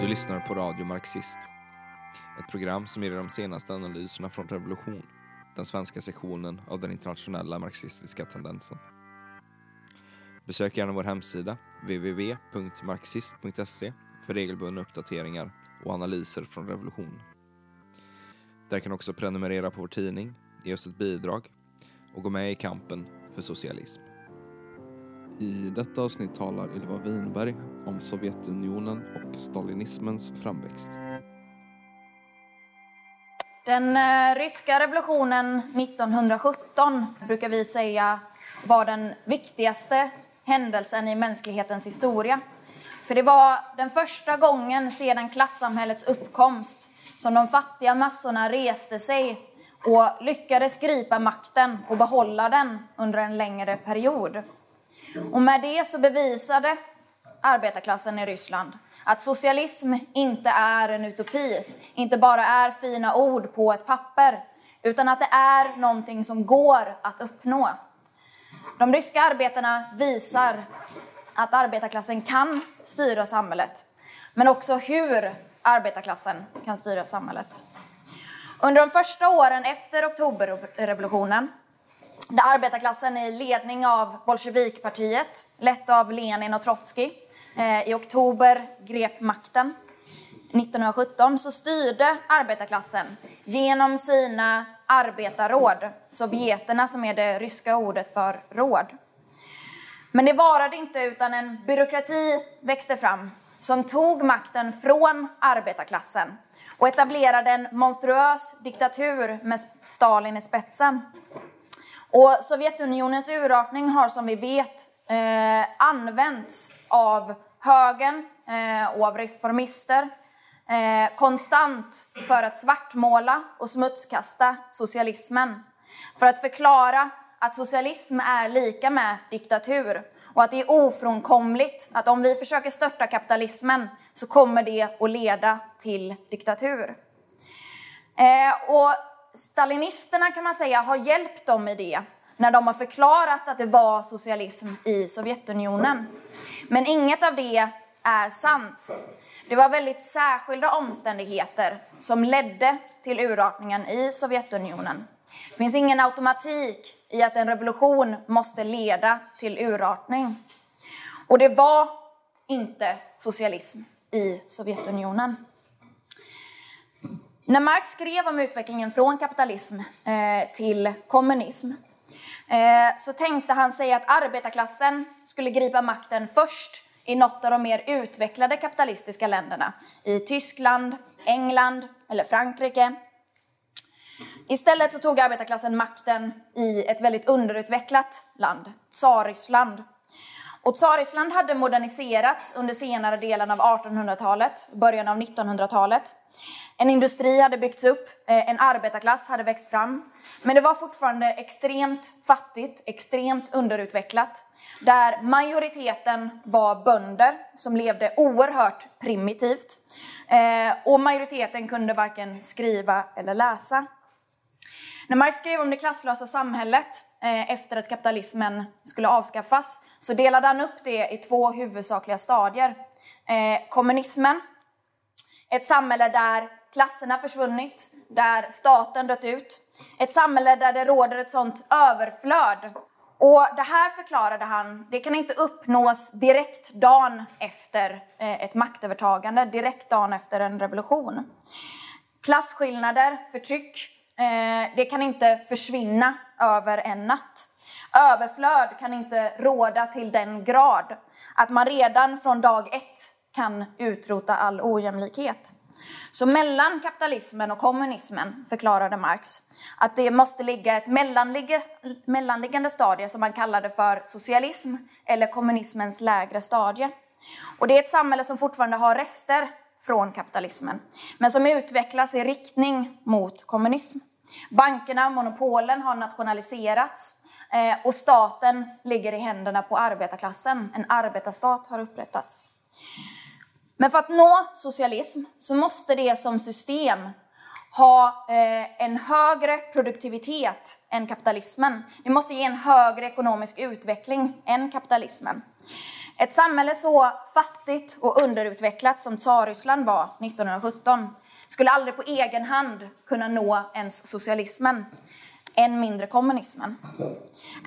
Du lyssnar på Radio Marxist. Ett program som ger dig de senaste analyserna från Revolution, den svenska sektionen av den internationella marxistiska tendensen. Besök gärna vår hemsida, www.marxist.se, för regelbundna uppdateringar och analyser från Revolution. Där kan du också prenumerera på vår tidning, ge oss ett bidrag och gå med i kampen för socialism. I detta avsnitt talar Ylva Winberg om Sovjetunionen och stalinismens framväxt. Den eh, ryska revolutionen 1917 brukar vi säga var den viktigaste händelsen i mänsklighetens historia. För det var den första gången sedan klassamhällets uppkomst som de fattiga massorna reste sig och lyckades gripa makten och behålla den under en längre period. Och med det så bevisade arbetarklassen i Ryssland att socialism inte är en utopi, inte bara är fina ord på ett papper, utan att det är någonting som går att uppnå. De ryska arbetarna visar att arbetarklassen kan styra samhället, men också hur arbetarklassen kan styra samhället. Under de första åren efter oktoberrevolutionen arbetarklassen i ledning av bolsjevikpartiet, lett av Lenin och Trotskij, eh, i oktober grep makten 1917 så styrde arbetarklassen genom sina arbetarråd, sovjeterna som är det ryska ordet för råd. Men det varade inte utan en byråkrati växte fram som tog makten från arbetarklassen och etablerade en monstruös diktatur med Stalin i spetsen. Och Sovjetunionens urartning har som vi vet eh, använts av högern eh, och av reformister eh, konstant för att svartmåla och smutskasta socialismen. För att förklara att socialism är lika med diktatur och att det är ofrånkomligt att om vi försöker störta kapitalismen så kommer det att leda till diktatur. Eh, och stalinisterna kan man säga har hjälpt dem i det när de har förklarat att det var socialism i Sovjetunionen. Men inget av det är sant. Det var väldigt särskilda omständigheter som ledde till urartningen i Sovjetunionen. Det finns ingen automatik i att en revolution måste leda till urartning. Och det var inte socialism i Sovjetunionen. När Marx skrev om utvecklingen från kapitalism eh, till kommunism eh, så tänkte han sig att arbetarklassen skulle gripa makten först i något av de mer utvecklade kapitalistiska länderna. I Tyskland, England eller Frankrike. Istället så tog arbetarklassen makten i ett väldigt underutvecklat land, Tsarryssland. Och Tsarryssland hade moderniserats under senare delen av 1800-talet, början av 1900-talet. En industri hade byggts upp, eh, en arbetarklass hade växt fram. Men det var fortfarande extremt fattigt, extremt underutvecklat. Där majoriteten var bönder som levde oerhört primitivt. Eh, och majoriteten kunde varken skriva eller läsa. När Marx skrev om det klasslösa samhället eh, efter att kapitalismen skulle avskaffas så delade han upp det i två huvudsakliga stadier. Kommunismen, ett samhälle där klasserna försvunnit, där staten dött ut. Ett samhälle där det råder ett sånt överflöd. Och det här förklarade han, det kan inte uppnås direkt dagen efter eh, ett maktövertagande, direkt dagen efter en revolution. Klasskillnader, förtryck, eh, det kan inte försvinna över en natt. Överflöd kan inte råda till den grad att man redan från dag ett kan utrota all ojämlikhet. Så mellan kapitalismen och kommunismen förklarade Marx att det måste ligga ett mellanliggande stadie som man kallade för socialism eller kommunismens lägre stadie. Och det är ett samhälle som fortfarande har rester från kapitalismen, men som utvecklas i riktning mot kommunism. Bankerna, monopolen har nationaliserats eh, och staten ligger i händerna på arbetarklassen. En arbetarstat har upprättats. Men för att nå socialism så måste det som system ha eh, en högre produktivitet än kapitalismen. Det måste ge en högre ekonomisk utveckling än kapitalismen. Ett samhälle så fattigt och underutvecklat som Tsarryssland var 1917 skulle aldrig på egen hand kunna nå ens socialismen, än mindre kommunismen.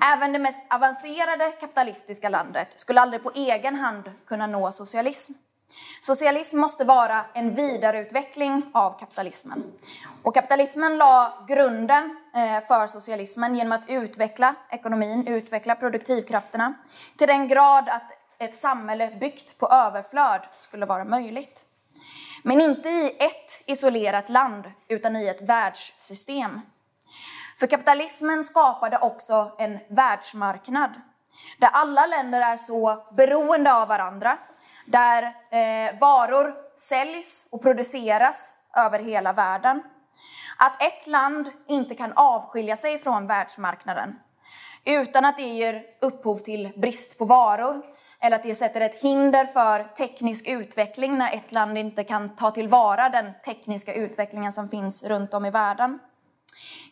Även det mest avancerade kapitalistiska landet skulle aldrig på egen hand kunna nå socialism. Socialism måste vara en vidareutveckling av kapitalismen. Och kapitalismen la grunden eh, för socialismen genom att utveckla ekonomin, utveckla produktivkrafterna till den grad att ett samhälle byggt på överflöd skulle vara möjligt. Men inte i ett isolerat land, utan i ett världssystem. För kapitalismen skapade också en världsmarknad där alla länder är så beroende av varandra, där eh, varor säljs och produceras över hela världen. Att ett land inte kan avskilja sig från världsmarknaden utan att det ger upphov till brist på varor eller att det sätter ett hinder för teknisk utveckling när ett land inte kan ta tillvara den tekniska utvecklingen som finns runt om i världen.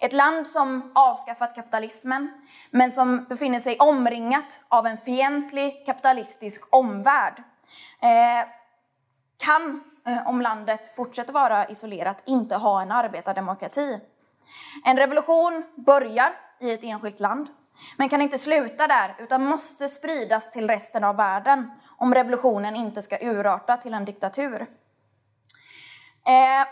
Ett land som avskaffat kapitalismen, men som befinner sig omringat av en fientlig kapitalistisk omvärld, Eh, kan, eh, om landet fortsätter vara isolerat, inte ha en arbetardemokrati. En revolution börjar i ett enskilt land, men kan inte sluta där, utan måste spridas till resten av världen om revolutionen inte ska urarta till en diktatur. Eh,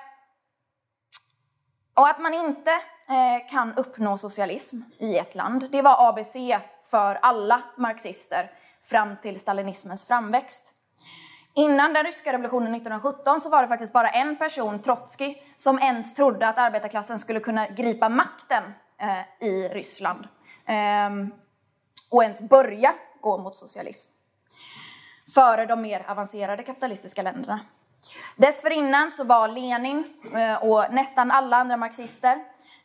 och att man inte eh, kan uppnå socialism i ett land, det var ABC för alla marxister fram till stalinismens framväxt. Innan den ryska revolutionen 1917 så var det faktiskt bara en person, Trotskij, som ens trodde att arbetarklassen skulle kunna gripa makten eh, i Ryssland. Eh, och ens börja gå mot socialism. Före de mer avancerade kapitalistiska länderna. Dessförinnan så var Lenin eh, och nästan alla andra marxister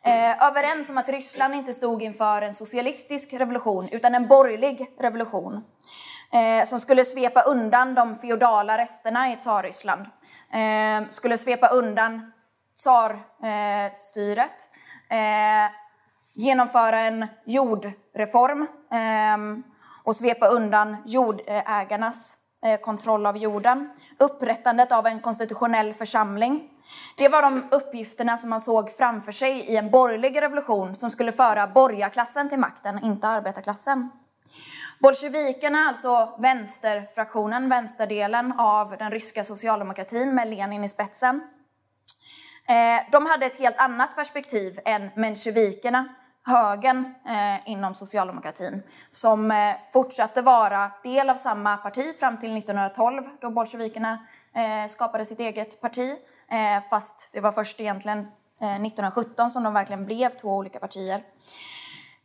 eh, överens om att Ryssland inte stod inför en socialistisk revolution utan en borgerlig revolution eh, som skulle svepa undan de feodala resterna i Tsarryssland. Eh, skulle svepa undan tsarstyret, eh, genomföra en jordreform eh, och svepa undan jordägarnas Eh, kontroll av jorden, upprättandet av en konstitutionell församling. Det var de uppgifterna som man såg framför sig i en borgerlig revolution som skulle föra borgarklassen till makten, inte arbetarklassen. Bolsjevikerna, alltså vänsterfraktionen, vänsterdelen av den ryska socialdemokratin med Lenin i spetsen, eh, de hade ett helt annat perspektiv än mensjevikerna högern eh, inom socialdemokratin som eh, fortsatte vara del av samma parti fram till 1912 då bolsjevikerna skapade sitt eget parti. Fast det var först egentligen 1917 som de verkligen blev två olika partier.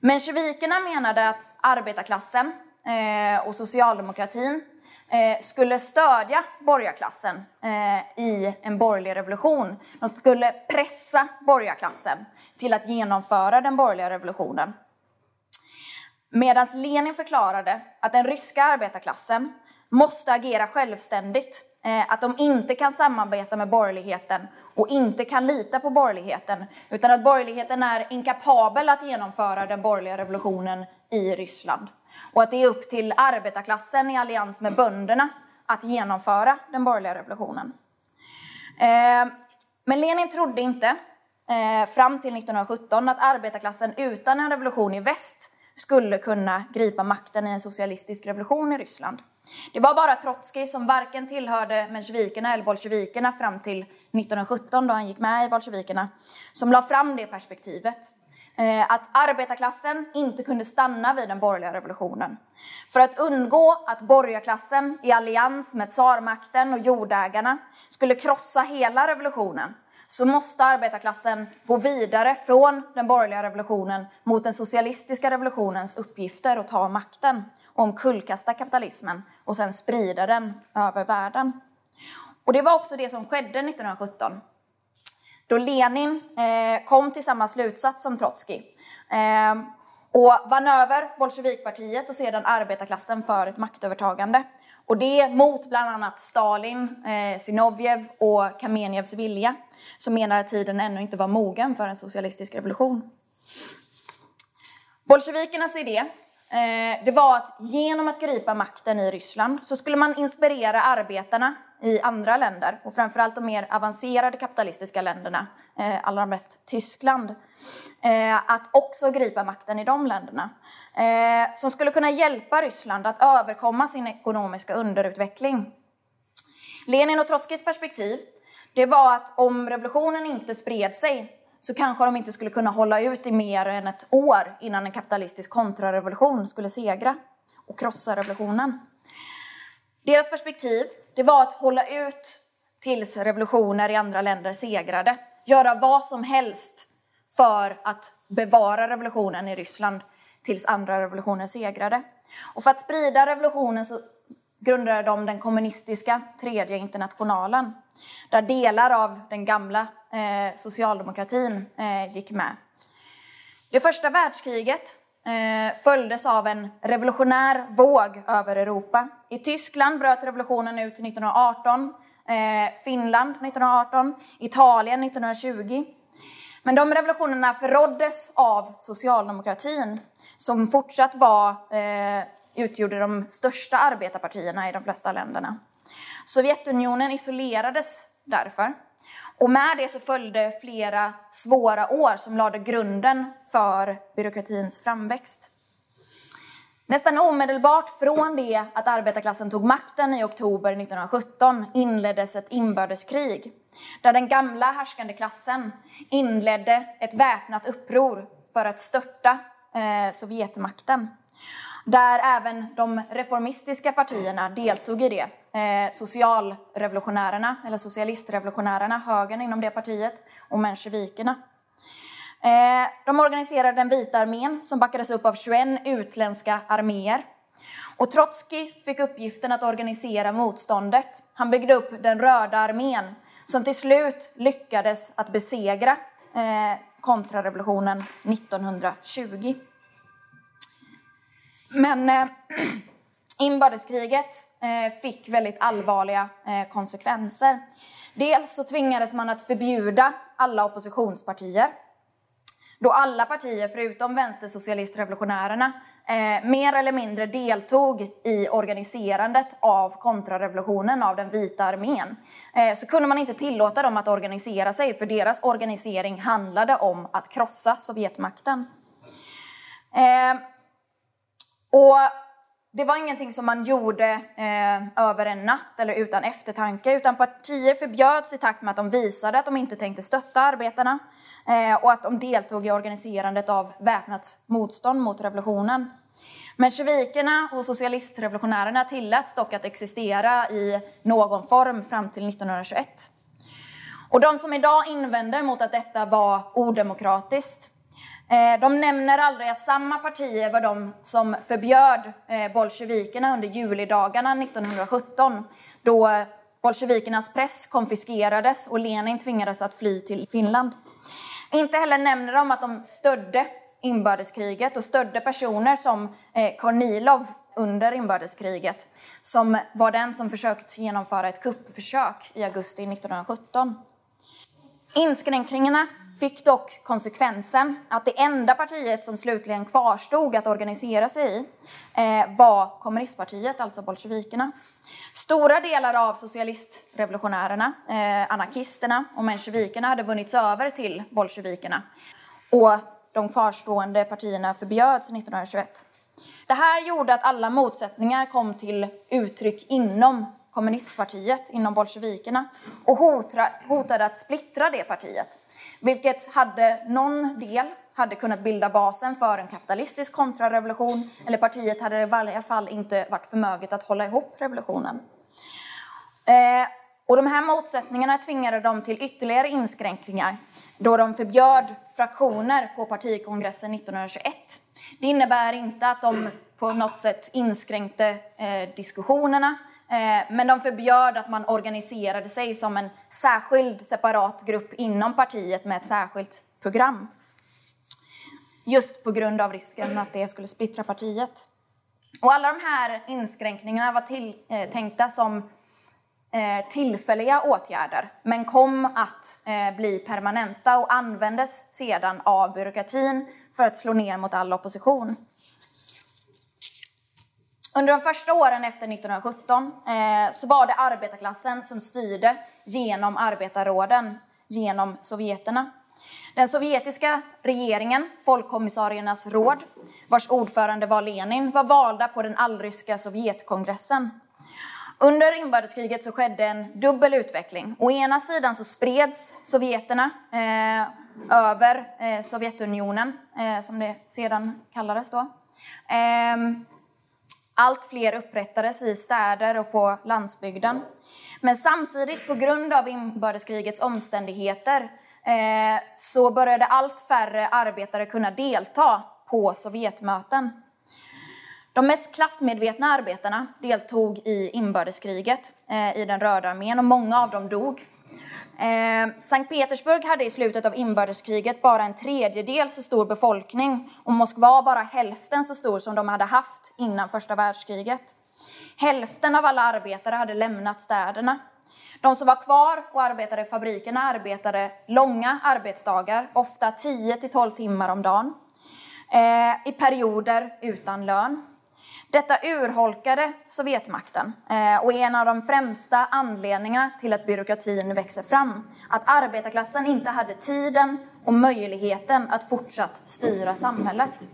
Mensjevikerna menade att arbetarklassen eh, och socialdemokratin eh, skulle stödja borgarklassen eh, i en borgerlig revolution. De skulle pressa borgarklassen till att genomföra den borgerliga revolutionen. Medan Lenin förklarade att den ryska arbetarklassen måste agera självständigt, eh, att de inte kan samarbeta med borgerligheten och inte kan lita på borgerligheten, utan att borgerligheten är inkapabel att genomföra den borgerliga revolutionen i Ryssland. Och att det är upp till arbetarklassen i allians med bönderna att genomföra den borgerliga revolutionen. Eh, men Lenin trodde inte, eh, fram till 1917, att arbetarklassen utan en revolution i väst skulle kunna gripa makten i en socialistisk revolution i Ryssland. Det var bara Trotskij som varken tillhörde mensjevikerna eller bolsjevikerna fram till 1917 då han gick med i bolsjevikerna, som la fram det perspektivet. Eh, att arbetarklassen inte kunde stanna vid den borgerliga revolutionen. För att undgå att borgarklassen i allians med tsarmakten och jordägarna skulle krossa hela revolutionen så måste arbetarklassen gå vidare från den borgerliga revolutionen mot den socialistiska revolutionens uppgifter och ta makten, och omkullkasta kapitalismen och sen sprida den över världen. Och det var också det som skedde 1917 då Lenin eh, kom till samma slutsats som Trotskij eh, och vann över bolsjevikpartiet och sedan arbetarklassen för ett maktövertagande. Och det mot bland annat Stalin, eh, Zinovjev och Kamenjevs vilja som menar att tiden ännu inte var mogen för en socialistisk revolution. Bolsjevikernas idé eh, det var att genom att gripa makten i Ryssland så skulle man inspirera arbetarna i andra länder och framförallt de mer avancerade kapitalistiska länderna, eh, allra mest Tyskland, eh, att också gripa makten i de länderna. Eh, som skulle kunna hjälpa Ryssland att överkomma sin ekonomiska underutveckling. Lenin och Trotskijs perspektiv det var att om revolutionen inte spred sig så kanske de inte skulle kunna hålla ut i mer än ett år innan en kapitalistisk kontrarevolution skulle segra och krossa revolutionen. Deras perspektiv det var att hålla ut tills revolutioner i andra länder segrade. Göra vad som helst för att bevara revolutionen i Ryssland tills andra revolutioner segrade. Och för att sprida revolutionen så grundade de den kommunistiska tredje internationalen där delar av den gamla eh, socialdemokratin eh, gick med. Det första världskriget eh, följdes av en revolutionär våg över Europa. I Tyskland bröt revolutionen ut 1918, eh, Finland 1918, Italien 1920. Men de revolutionerna förråddes av socialdemokratin som fortsatt var, eh, utgjorde de största arbetarpartierna i de flesta länderna. Sovjetunionen isolerades därför. Och med det så följde flera svåra år som lade grunden för byråkratins framväxt. Nästan omedelbart från det att arbetarklassen tog makten i oktober 1917 inleddes ett inbördeskrig där den gamla härskande klassen inledde ett väpnat uppror för att störta eh, Sovjetmakten. Där även de reformistiska partierna deltog i det. Eh, socialrevolutionärerna, eller socialistrevolutionärerna, högern inom det partiet, och mensjevikerna. Eh, de organiserade den vita armén som backades upp av 21 utländska arméer. Och Trotskij fick uppgiften att organisera motståndet. Han byggde upp den röda armén som till slut lyckades att besegra eh, kontrarevolutionen 1920. Men eh, inbördeskriget fick väldigt allvarliga konsekvenser. Dels så tvingades man att förbjuda alla oppositionspartier. Då alla partier förutom vänstersocialistrevolutionärerna eh, mer eller mindre deltog i organiserandet av kontrarevolutionen av den vita armén eh, så kunde man inte tillåta dem att organisera sig för deras organisering handlade om att krossa Sovjetmakten. Eh, och det var ingenting som man gjorde eh, över en natt eller utan eftertanke, utan partier förbjöds i takt med att de visade att de inte tänkte stötta arbetarna eh, och att de deltog i organiserandet av väpnat motstånd mot revolutionen. Mensjevikerna och socialistrevolutionärerna tilläts dock att existera i någon form fram till 1921. Och de som idag invänder mot att detta var odemokratiskt Eh, de nämner aldrig att samma partier var de som förbjöd eh, bolsjevikerna under julidagarna 1917 då bolsjevikernas press konfiskerades och Lenin tvingades att fly till Finland. Inte heller nämner de att de stödde inbördeskriget och stödde personer som eh, Kornilov under inbördeskriget som var den som försökt genomföra ett kuppförsök i augusti 1917. Inskränkningarna fick dock konsekvensen att det enda partiet som slutligen kvarstod att organisera sig i eh, var kommunistpartiet, alltså bolsjevikerna. Stora delar av socialistrevolutionärerna, eh, anarkisterna och mensjevikerna hade vunnits över till bolsjevikerna och de kvarstående partierna förbjöds 1921. Det här gjorde att alla motsättningar kom till uttryck inom kommunistpartiet, inom bolsjevikerna och hotade att splittra det partiet. Vilket hade någon del hade kunnat bilda basen för en kapitalistisk kontrarevolution eller partiet hade i varje fall inte varit förmöget att hålla ihop revolutionen. Eh, och de här motsättningarna tvingade dem till ytterligare inskränkningar då de förbjöd fraktioner på partikongressen 1921. Det innebär inte att de på något sätt inskränkte eh, diskussionerna Eh, men de förbjöd att man organiserade sig som en särskild separat grupp inom partiet med ett särskilt program. Just på grund av risken att det skulle splittra partiet. Och alla de här inskränkningarna var tilltänkta eh, som eh, tillfälliga åtgärder men kom att bli permanenta och användes sedan av byråkratin för att slå ner mot all opposition. Under de första åren efter 1917 eh, så var det arbetarklassen som styrde genom arbetarråden, genom sovjeterna. Den sovjetiska regeringen, folkkommissariernas råd, vars ordförande var Lenin, var valda på den allryska Sovjetkongressen. Under inbördeskriget så skedde en dubbel utveckling. Å ena sidan så spreds sovjeterna eh, över eh, Sovjetunionen, eh, som det sedan kallades då. Ehm, allt fler upprättades i städer och på landsbygden. Men samtidigt, på grund av inbördeskrigets omständigheter, eh, så började allt färre arbetare kunna delta på Sovjetmöten. De mest klassmedvetna arbetarna deltog i inbördeskriget eh, i den röda armén och många av dem dog. Eh, Sankt Petersburg hade i slutet av inbördeskriget bara en tredjedel så stor befolkning och Moskva bara hälften så stor som de hade haft innan första världskriget. Hälften av alla arbetare hade lämnat städerna. De som var kvar och arbetade i fabrikerna arbetade långa arbetsdagar, ofta 10-12 timmar om dagen, eh, i perioder utan lön. Detta urholkade Sovjetmakten eh, och är en av de främsta anledningarna till att byråkratin växer fram. Att arbetarklassen inte hade tiden och möjligheten att fortsatt styra samhället.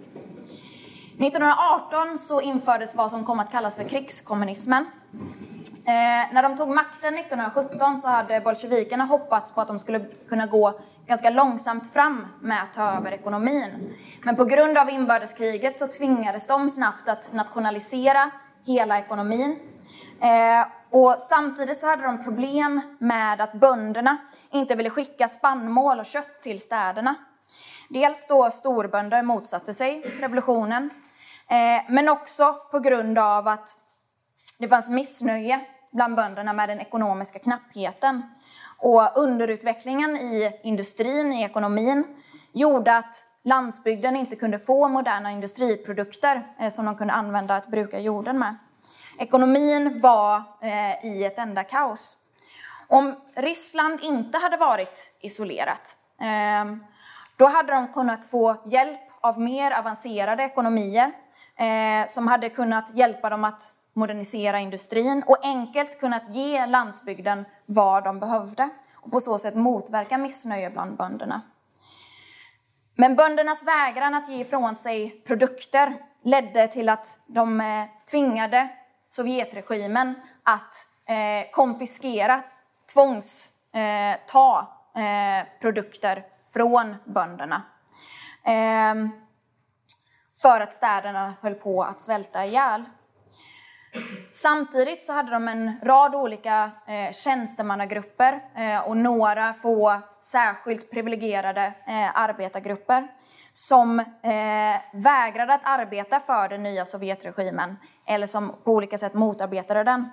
1918 så infördes vad som kom att kallas för krigskommunismen. Eh, när de tog makten 1917 så hade bolsjevikerna hoppats på att de skulle kunna gå ganska långsamt fram med att ta över ekonomin. Men på grund av inbördeskriget så tvingades de snabbt att nationalisera hela ekonomin. Eh, och samtidigt så hade de problem med att bönderna inte ville skicka spannmål och kött till städerna. Dels då storbönder motsatte sig revolutionen, eh, men också på grund av att det fanns missnöje bland bönderna med den ekonomiska knappheten. Och underutvecklingen i industrin, i ekonomin, gjorde att landsbygden inte kunde få moderna industriprodukter eh, som de kunde använda att bruka jorden med. Ekonomin var eh, i ett enda kaos. Om Ryssland inte hade varit isolerat, ehm, då hade de kunnat få hjälp av mer avancerade ekonomier eh, som hade kunnat hjälpa dem att modernisera industrin och enkelt kunnat ge landsbygden vad de behövde och på så sätt motverka missnöje bland bönderna. Men böndernas vägran att ge ifrån sig produkter ledde till att de eh, tvingade Sovjetregimen att eh, konfiskera, tvångsta eh, produkter från bönderna. Ehm, för att städerna höll på att svälta ihjäl. Samtidigt så hade de en rad olika eh, tjänstemannagrupper eh, och några få särskilt privilegierade eh, arbetargrupper som eh, vägrade att arbeta för den nya Sovjetregimen eller som på olika sätt motarbetade den.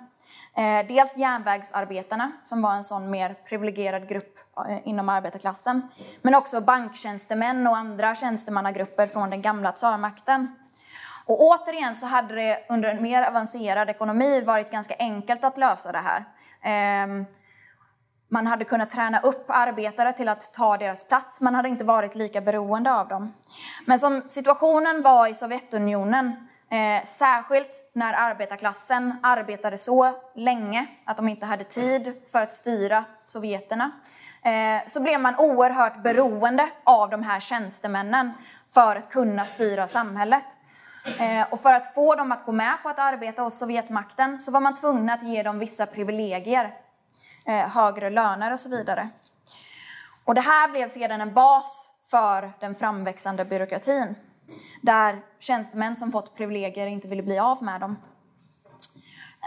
Eh, dels järnvägsarbetarna, som var en sån mer privilegierad grupp eh, inom arbetarklassen, men också banktjänstemän och andra tjänstemannagrupper från den gamla tsarmakten. Och återigen så hade det under en mer avancerad ekonomi varit ganska enkelt att lösa det här. Ehm, man hade kunnat träna upp arbetare till att ta deras plats. Man hade inte varit lika beroende av dem. Men som situationen var i Sovjetunionen, eh, särskilt när arbetarklassen arbetade så länge att de inte hade tid för att styra sovjeterna, eh, så blev man oerhört beroende av de här tjänstemännen för att kunna styra samhället. Eh, och för att få dem att gå med på att arbeta åt Sovjetmakten så var man tvungen att ge dem vissa privilegier, eh, högre löner och så vidare. Och det här blev sedan en bas för den framväxande byråkratin, där tjänstemän som fått privilegier inte ville bli av med dem.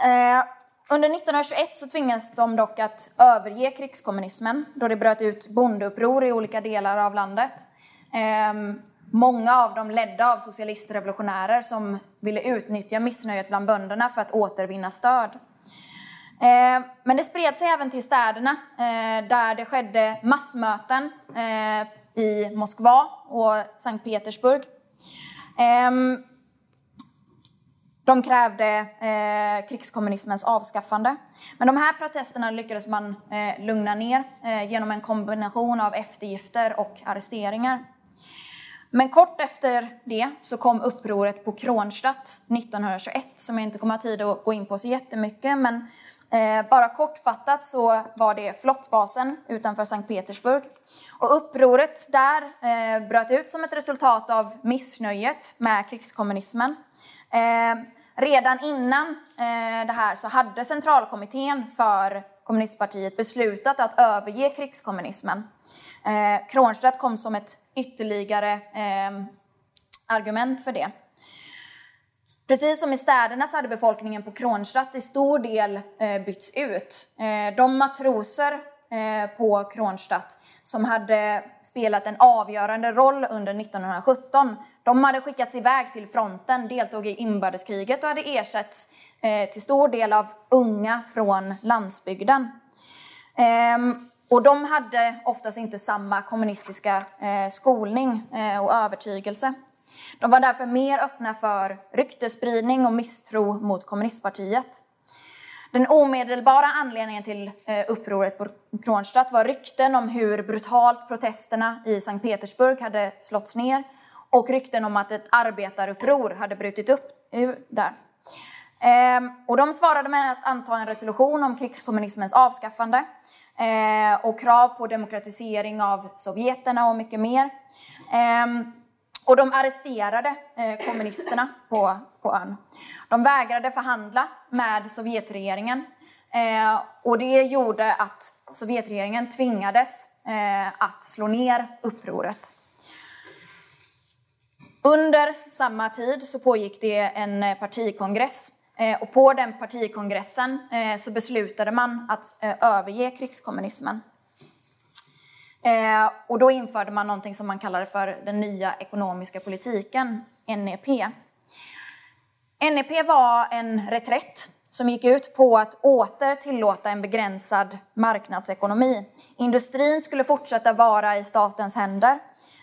Eh, under 1921 så tvingades de dock att överge krigskommunismen då det bröt ut bondeuppror i olika delar av landet. Ehm, Många av dem ledda av socialistrevolutionärer som ville utnyttja missnöjet bland bönderna för att återvinna stöd. Eh, men det spred sig även till städerna eh, där det skedde massmöten eh, i Moskva och Sankt Petersburg. Ehm, de krävde krigskommunismens avskaffande. Men de här protesterna lyckades man lugna ner genom en kombination av eftergifter och arresteringar. Men kort efter det så kom upproret på Kronstadt 1921 som jag inte kommer ha tid att gå in på så jättemycket. Men eh, bara kortfattat så var det flottbasen utanför Sankt Petersburg. Och upproret där eh, bröt ut som ett resultat av missnöjet med krigskommunismen. Eh, redan innan eh, det här så hade centralkommittén för kommunistpartiet beslutat att överge krigskommunismen. Eh, Kronstadt kom som ett ytterligare eh, argument för det. Precis som i städerna så hade befolkningen på Kronstadt i stor del eh, bytts ut. Eh, de matroser eh, på Kronstadt som hade spelat en avgörande roll under 1917, de hade skickats iväg till fronten, deltog i inbördeskriget och hade ersatts eh, till stor del av unga från landsbygden. Ehm, och de hade oftast inte samma kommunistiska eh, skolning eh, och övertygelse. De var därför mer öppna för ryktespridning och misstro mot kommunistpartiet. Den omedelbara anledningen till eh, upproret på Kronstadt var rykten om hur brutalt protesterna i Sankt Petersburg hade slåtts ner och rykten om att ett arbetaruppror hade brutit upp där. Ehm, och de svarade med att anta en resolution om krigskommunismens avskaffande eh, och krav på demokratisering av sovjeterna och mycket mer. Eh, och de arresterade eh, kommunisterna på, på ön. De vägrade förhandla med Sovjetregeringen eh, och det gjorde att Sovjetregeringen tvingades eh, att slå ner upproret. Under samma tid så pågick det en eh, partikongress Eh, och på den partikongressen eh, så beslutade man att eh, överge krigskommunismen. Och då införde man någonting som man kallade för den nya ekonomiska politiken, NEP. NEP var en reträtt som gick ut på att åter tillåta en begränsad marknadsekonomi. Industrin skulle fortsätta vara i statens händer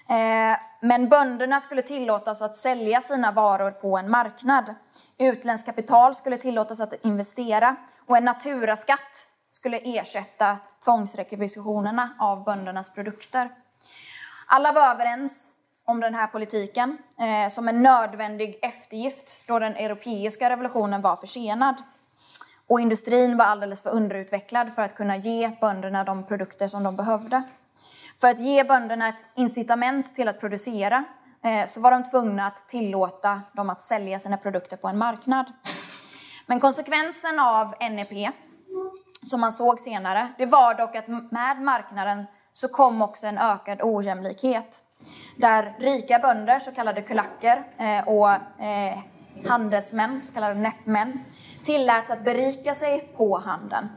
Eh, men bönderna skulle tillåtas att sälja sina varor på en marknad. Utländskt kapital skulle tillåtas att investera och en naturaskatt skulle ersätta tvångsrekvisitionerna av böndernas produkter. Alla var överens om den här politiken eh, som en nödvändig eftergift då den europeiska revolutionen var försenad. Och industrin var alldeles för underutvecklad för att kunna ge bönderna de produkter som de behövde. För att ge bönderna ett incitament till att producera eh, så var de tvungna att tillåta dem att sälja sina produkter på en marknad. Men konsekvensen av NEP, som man såg senare, det var dock att med marknaden så kom också en ökad ojämlikhet. Där rika bönder, så kallade kulacker, eh, och eh, handelsmän, så kallade näppmän, tilläts att berika sig på handeln.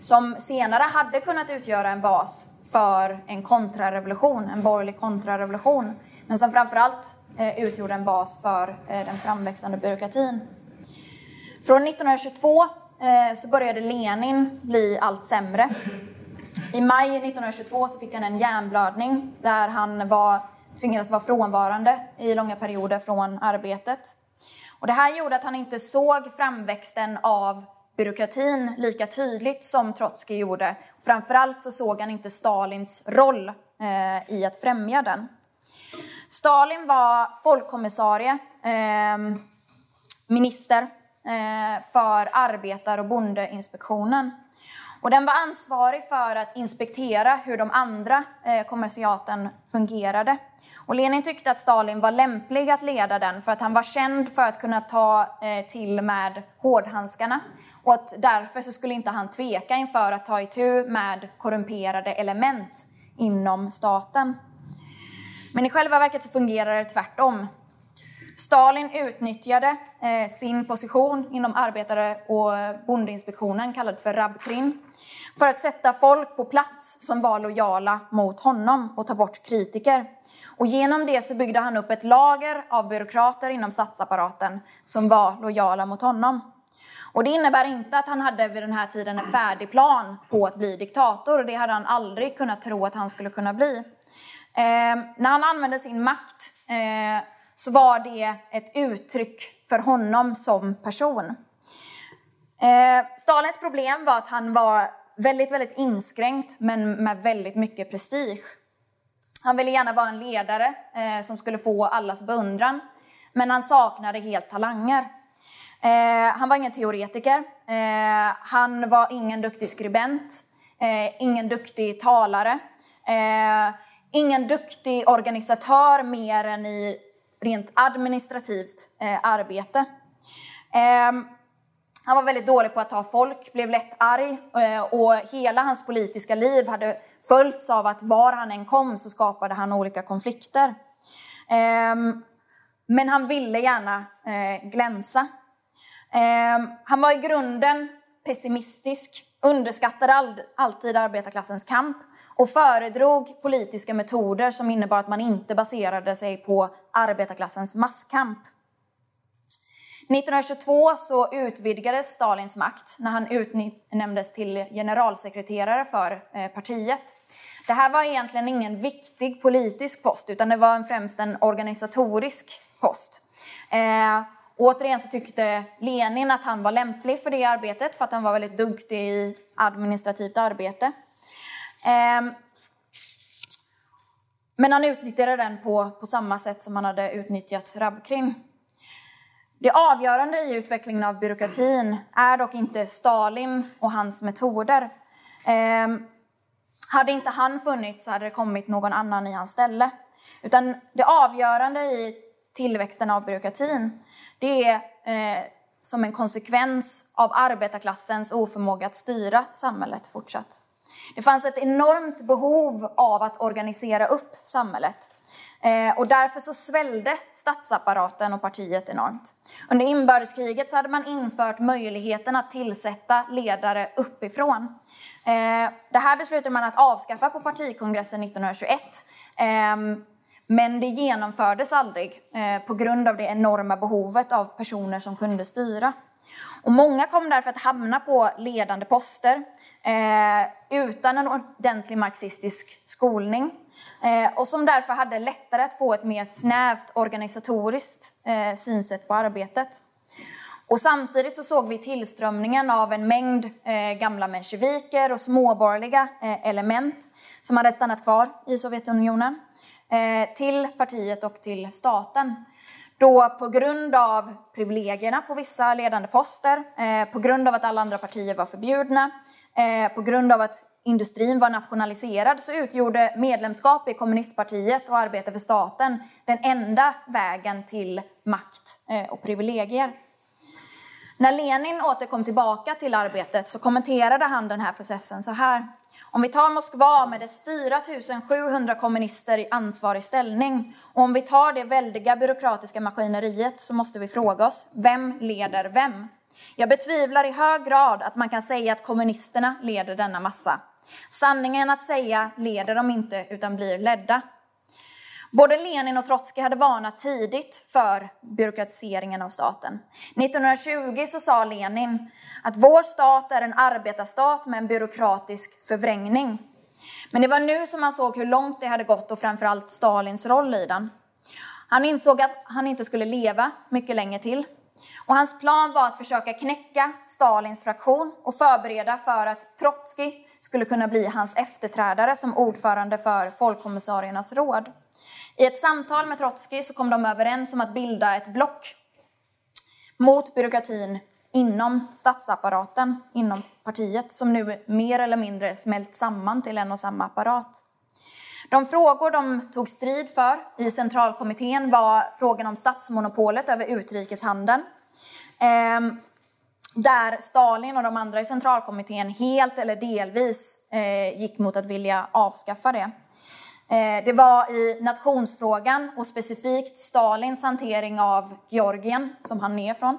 Som senare hade kunnat utgöra en bas för en kontrarevolution, en borgerlig kontrarevolution. Men som framförallt eh, utgjorde en bas för eh, den framväxande byråkratin. Från 1922 eh, så började Lenin bli allt sämre. I maj 1922 så fick han en hjärnblödning där han var, tvingades vara frånvarande i långa perioder från arbetet. Och det här gjorde att han inte såg framväxten av byråkratin lika tydligt som Trotskij gjorde. Framförallt så såg han inte Stalins roll eh, i att främja den. Stalin var folkkommissarie, eh, minister eh, för arbetar och bondeinspektionen. Och den var ansvarig för att inspektera hur de andra eh, kommersiaten fungerade. Och Lenin tyckte att Stalin var lämplig att leda den för att han var känd för att kunna ta eh, till med hårdhandskarna. Och att därför så skulle inte han tveka inför att ta itu med korrumperade element inom staten. Men i själva verket så fungerar det tvärtom. Stalin utnyttjade eh, sin position inom arbetare och bondeinspektionen, kallad för Rabkrin, för att sätta folk på plats som var lojala mot honom och ta bort kritiker. Och genom det så byggde han upp ett lager av byråkrater inom statsapparaten som var lojala mot honom. Och det innebär inte att han hade vid den här tiden en färdig plan på att bli diktator. Det hade han aldrig kunnat tro att han skulle kunna bli. Eh, när han använde sin makt eh, så var det ett uttryck för honom som person. Eh, Stalins problem var att han var väldigt, väldigt inskränkt men med väldigt mycket prestige. Han ville gärna vara en ledare eh, som skulle få allas beundran, men han saknade helt talanger. Eh, han var ingen teoretiker, eh, han var ingen duktig skribent, eh, ingen duktig talare, eh, ingen duktig organisatör mer än i rent administrativt eh, arbete. Ehm, han var väldigt dålig på att ta folk, blev lätt arg eh, och hela hans politiska liv hade följts av att var han än kom så skapade han olika konflikter. Ehm, men han ville gärna eh, glänsa. Ehm, han var i grunden pessimistisk, underskattade alltid arbetarklassens kamp och föredrog politiska metoder som innebar att man inte baserade sig på arbetarklassens masskamp. 1922 så utvidgades Stalins makt när han utnämndes till generalsekreterare för eh, partiet. Det här var egentligen ingen viktig politisk post utan det var främst en organisatorisk post. Eh, Återigen så tyckte Lenin att han var lämplig för det arbetet för att han var väldigt duktig i administrativt arbete. Ehm, men han utnyttjade den på, på samma sätt som han hade utnyttjat Rabkrin. Det avgörande i utvecklingen av byråkratin är dock inte Stalin och hans metoder. Ehm, hade inte han funnits så hade det kommit någon annan i hans ställe. Utan det avgörande i tillväxten av byråkratin, det är eh, som en konsekvens av arbetarklassens oförmåga att styra samhället fortsatt. Det fanns ett enormt behov av att organisera upp samhället. Eh, och därför så svällde statsapparaten och partiet enormt. Under inbördeskriget så hade man infört möjligheten att tillsätta ledare uppifrån. Eh, det här beslutade man att avskaffa på partikongressen 1921. Eh, men det genomfördes aldrig eh, på grund av det enorma behovet av personer som kunde styra. Och många kom därför att hamna på ledande poster eh, utan en ordentlig marxistisk skolning eh, och som därför hade lättare att få ett mer snävt organisatoriskt eh, synsätt på arbetet. Och samtidigt så såg vi tillströmningen av en mängd eh, gamla mensjeviker och småborgerliga eh, element som hade stannat kvar i Sovjetunionen Eh, till partiet och till staten. Då på grund av privilegierna på vissa ledande poster, eh, på grund av att alla andra partier var förbjudna, eh, på grund av att industrin var nationaliserad så utgjorde medlemskap i kommunistpartiet och arbete för staten den enda vägen till makt och privilegier. När Lenin återkom tillbaka till arbetet så kommenterade han den här processen så här. Om vi tar Moskva med dess 4 700 kommunister i ansvarig ställning och om vi tar det väldiga byråkratiska maskineriet så måste vi fråga oss, vem leder vem? Jag betvivlar i hög grad att man kan säga att kommunisterna leder denna massa. Sanningen att säga leder de inte utan blir ledda. Både Lenin och Trotskij hade varnat tidigt för byråkratiseringen av staten. 1920 så sa Lenin att vår stat är en arbetarstat med en byråkratisk förvrängning. Men det var nu som man såg hur långt det hade gått och framförallt Stalins roll i den. Han insåg att han inte skulle leva mycket länge till. Och hans plan var att försöka knäcka Stalins fraktion och förbereda för att Trotskij skulle kunna bli hans efterträdare som ordförande för folkkommissariernas råd. I ett samtal med Trotskij så kom de överens om att bilda ett block mot byråkratin inom statsapparaten, inom partiet, som nu mer eller mindre smält samman till en och samma apparat. De frågor de tog strid för i centralkommittén var frågan om statsmonopolet över utrikeshandeln, ehm, där Stalin och de andra i centralkommittén helt eller delvis eh, gick mot att vilja avskaffa det. Eh, det var i nationsfrågan och specifikt Stalins hantering av Georgien, som han är från,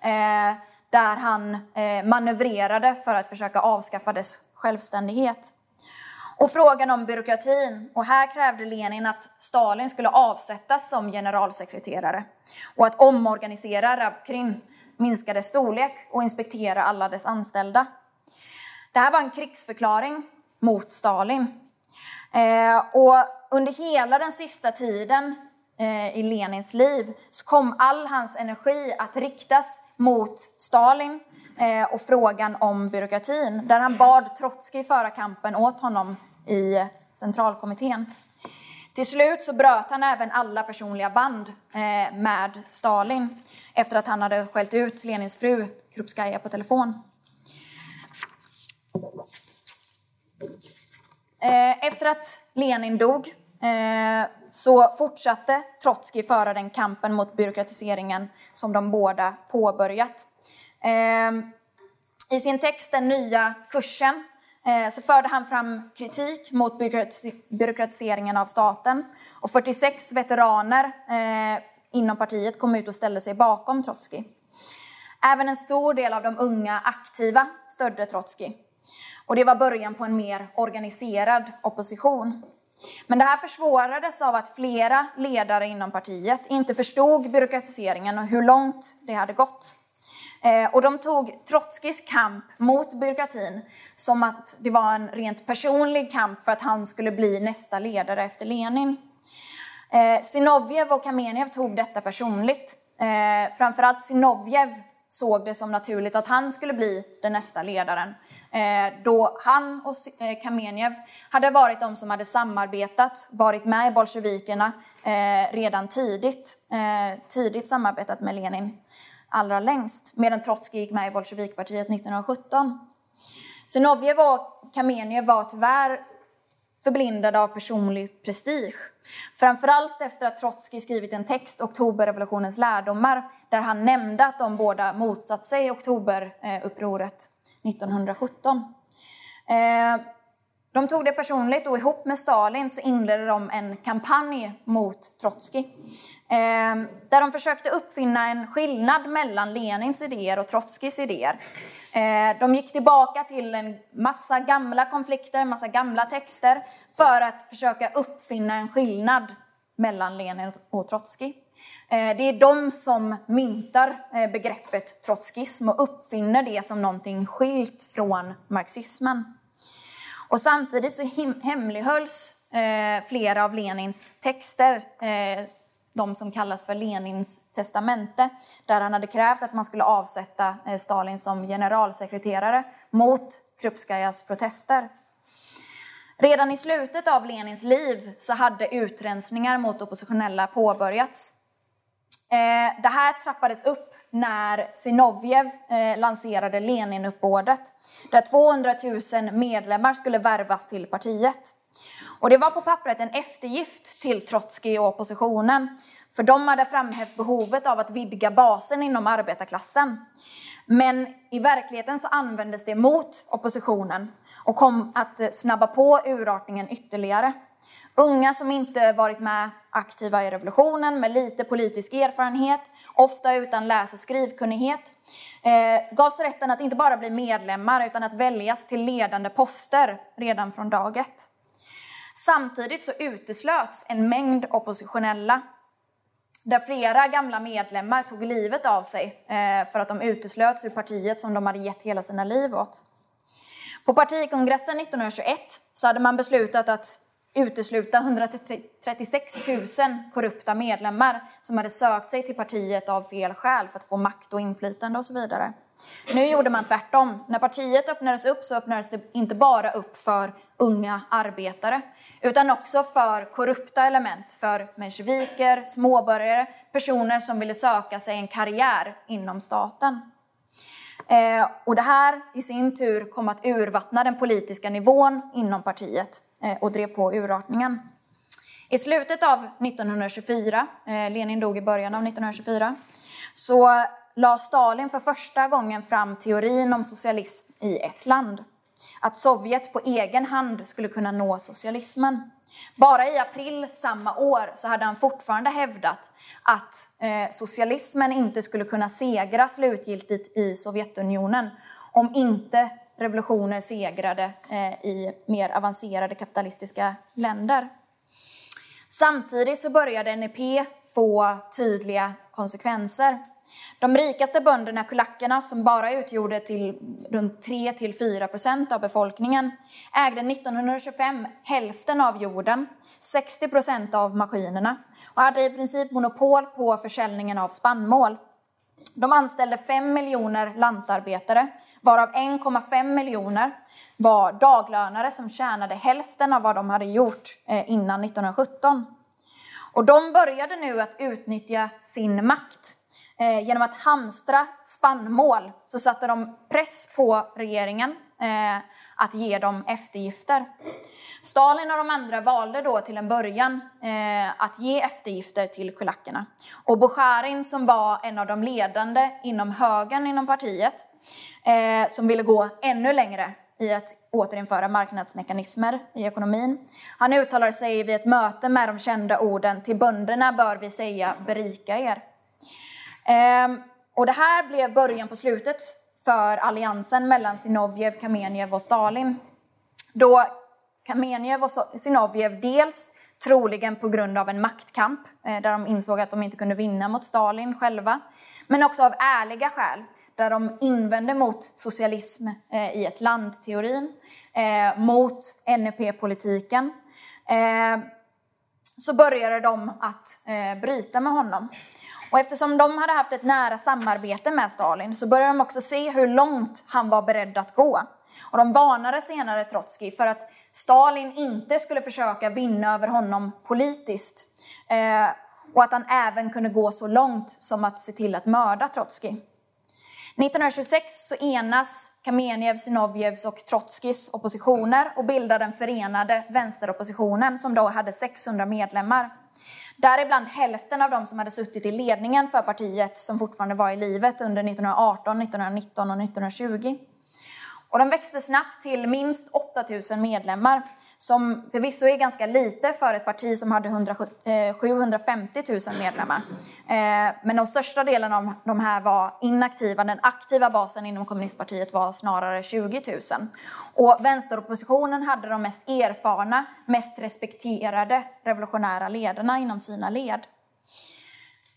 eh, där han eh, manövrerade för att försöka avskaffa dess självständighet. Och frågan om byråkratin. Och här krävde Lenin att Stalin skulle avsättas som generalsekreterare och att omorganisera Rabkrin, minska dess storlek och inspektera alla dess anställda. Det här var en krigsförklaring mot Stalin. Eh, och under hela den sista tiden eh, i Lenins liv så kom all hans energi att riktas mot Stalin eh, och frågan om byråkratin, där han bad Trotskij föra kampen åt honom i centralkommittén. Till slut så bröt han även alla personliga band eh, med Stalin efter att han hade skällt ut Lenins fru Krupskaja på telefon. Eh, efter att Lenin dog eh, så fortsatte Trotskij föra den kampen mot byråkratiseringen som de båda påbörjat. Eh, I sin text Den nya kursen så förde han fram kritik mot byråkratiseringen av staten och 46 veteraner inom partiet kom ut och ställde sig bakom Trotskij. Även en stor del av de unga aktiva stödde Trotskij. Och det var början på en mer organiserad opposition. Men det här försvårades av att flera ledare inom partiet inte förstod byråkratiseringen och hur långt det hade gått. Eh, och de tog Trotskijs kamp mot byråkratin som att det var en rent personlig kamp för att han skulle bli nästa ledare efter Lenin. Sinovjev Zinovjev och Kamenev tog detta personligt. Eh, framförallt Zinovjev såg det som naturligt att han skulle bli den nästa ledaren. Eh, då han och eh, Kamenev hade varit de som hade samarbetat, varit med i bolsjevikerna eh, redan tidigt, tidigt samarbetat med Lenin allra längst, medan Trotskij gick med i bolsjevikpartiet 1917. Zinovjev och Kamenev var tyvärr förblindade av personlig prestige. Framförallt efter att Trotskij skrivit en text, Oktoberrevolutionens lärdomar, där han nämnde att de båda motsatt sig oktoberupproret 1917. Eh, de tog det personligt och ihop med Stalin så inledde de en kampanj mot Trotskij. Eh, där de försökte uppfinna en skillnad mellan Lenins idéer och Trotskijs idéer. Eh, de gick tillbaka till en massa gamla konflikter, massa gamla texter för att försöka uppfinna en skillnad mellan Lenin och Trotskij. Eh, det är de som myntar eh, begreppet trotskism och uppfinner det som någonting skilt från marxismen. Och samtidigt så hemlighölls eh, flera av Lenins texter de som kallas för Lenins testamente, där han hade krävt att man skulle avsätta Stalin som generalsekreterare mot Krupskajas protester. Redan i slutet av Lenins liv så hade utrensningar mot oppositionella påbörjats. Eh, det här trappades upp när Sinovjev eh, lanserade Leninuppbådet, där 200 000 medlemmar skulle värvas till partiet. Och det var på pappret en eftergift till Trotskij och oppositionen. För de hade framhävt behovet av att vidga basen inom arbetarklassen. Men i verkligheten så användes det mot oppositionen och kom att snabba på urartningen ytterligare. Unga som inte varit med aktiva i revolutionen med lite politisk erfarenhet, ofta utan läs och skrivkunnighet, eh, gavs rätten att inte bara bli medlemmar utan att väljas till ledande poster redan från dag ett. Samtidigt så uteslöts en mängd oppositionella där flera gamla medlemmar tog livet av sig eh, för att de uteslöts ur partiet som de hade gett hela sina liv åt. På partikongressen 1921 så hade man beslutat att utesluta 136 000 korrupta medlemmar som hade sökt sig till partiet av fel skäl för att få makt och inflytande och så vidare. Nu gjorde man tvärtom. När partiet öppnades upp så öppnades det inte bara upp för unga arbetare utan också för korrupta element, för mensjeviker, småbörjare, personer som ville söka sig en karriär inom staten. Eh, och det här i sin tur kom att urvattna den politiska nivån inom partiet eh, och drev på urartningen. I slutet av 1924, eh, Lenin dog i början av 1924, så la Stalin för första gången fram teorin om socialism i ett land. Att Sovjet på egen hand skulle kunna nå socialismen. Bara i april samma år så hade han fortfarande hävdat att eh, socialismen inte skulle kunna segra slutgiltigt i Sovjetunionen om inte revolutioner segrade eh, i mer avancerade kapitalistiska länder. Samtidigt så började NEP få tydliga konsekvenser. De rikaste bönderna, kulackerna, som bara utgjorde till runt 3-4 procent av befolkningen, ägde 1925 hälften av jorden, 60 procent av maskinerna och hade i princip monopol på försäljningen av spannmål. De anställde 5 miljoner lantarbetare, varav 1,5 miljoner var daglönare som tjänade hälften av vad de hade gjort eh, innan 1917. Och de började nu att utnyttja sin makt. Eh, genom att hamstra spannmål så satte de press på regeringen eh, att ge dem eftergifter. Stalin och de andra valde då till en början eh, att ge eftergifter till kulackerna. Och Bukharin som var en av de ledande inom högern inom partiet, eh, som ville gå ännu längre i att återinföra marknadsmekanismer i ekonomin. Han uttalade sig vid ett möte med de kända orden “till bönderna bör vi säga berika er”. Ehm, och det här blev början på slutet för alliansen mellan Zinovjev, Kamenjev och Stalin. Då Kamenjev och Zinovjev dels troligen på grund av en maktkamp eh, där de insåg att de inte kunde vinna mot Stalin själva, men också av ärliga skäl där de invände mot socialism eh, i ett land-teorin, eh, mot NEP-politiken, ehm, så började de att bryta med honom. Och eftersom de hade haft ett nära samarbete med Stalin så började de också se hur långt han var beredd att gå. Och de varnade senare Trotskij för att Stalin inte skulle försöka vinna över honom politiskt. Eh, och att han även kunde gå så långt som att se till att mörda Trotskij. 1926 så enas Kamenjevs, Zinovjevs och Trotskijs oppositioner och bildar den förenade vänsteroppositionen som då hade 600 medlemmar. Däribland hälften av de som hade suttit i ledningen för partiet som fortfarande var i livet under 1918, 1919 och 1920. Och de växte snabbt till minst 8000 medlemmar, som förvisso är ganska lite för ett parti som hade 100, 750 000 medlemmar. Eh, men de största delen av de här var inaktiva. Den aktiva basen inom kommunistpartiet var snarare 20 000. Och vänsteroppositionen hade de mest erfarna, mest respekterade revolutionära ledarna inom sina led.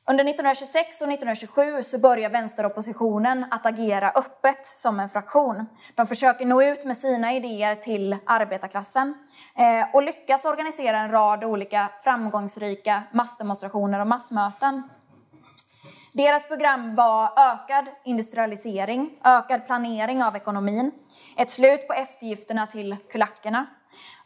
Under 1926 och 1927 så börjar vänsteroppositionen att agera öppet som en fraktion. De försöker nå ut med sina idéer till arbetarklassen eh, och lyckas organisera en rad olika framgångsrika massdemonstrationer och massmöten. Deras program var ökad industrialisering, ökad planering av ekonomin, ett slut på eftergifterna till kulackerna,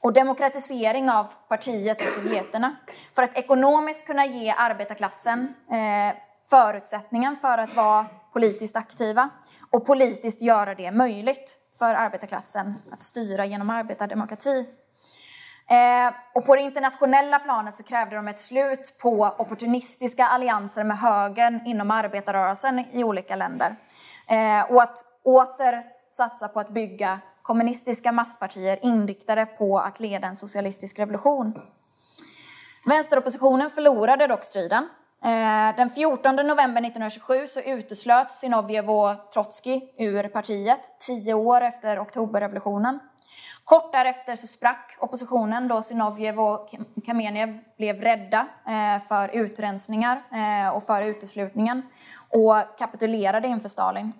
och demokratisering av partiet och sovjeterna för att ekonomiskt kunna ge arbetarklassen eh, förutsättningen för att vara politiskt aktiva och politiskt göra det möjligt för arbetarklassen att styra genom arbetardemokrati. Eh, och på det internationella planet så krävde de ett slut på opportunistiska allianser med högern inom arbetarrörelsen i olika länder. Eh, och att åter satsa på att bygga kommunistiska masspartier inriktade på att leda en socialistisk revolution. Vänsteroppositionen förlorade dock striden. Eh, den 14 november 1927 så uteslöts Zinovjev och Trotskij ur partiet, tio år efter oktoberrevolutionen. Kort därefter så sprack oppositionen då Zinovjev och Kamenev blev rädda eh, för utrensningar eh, och för uteslutningen och kapitulerade inför Stalin.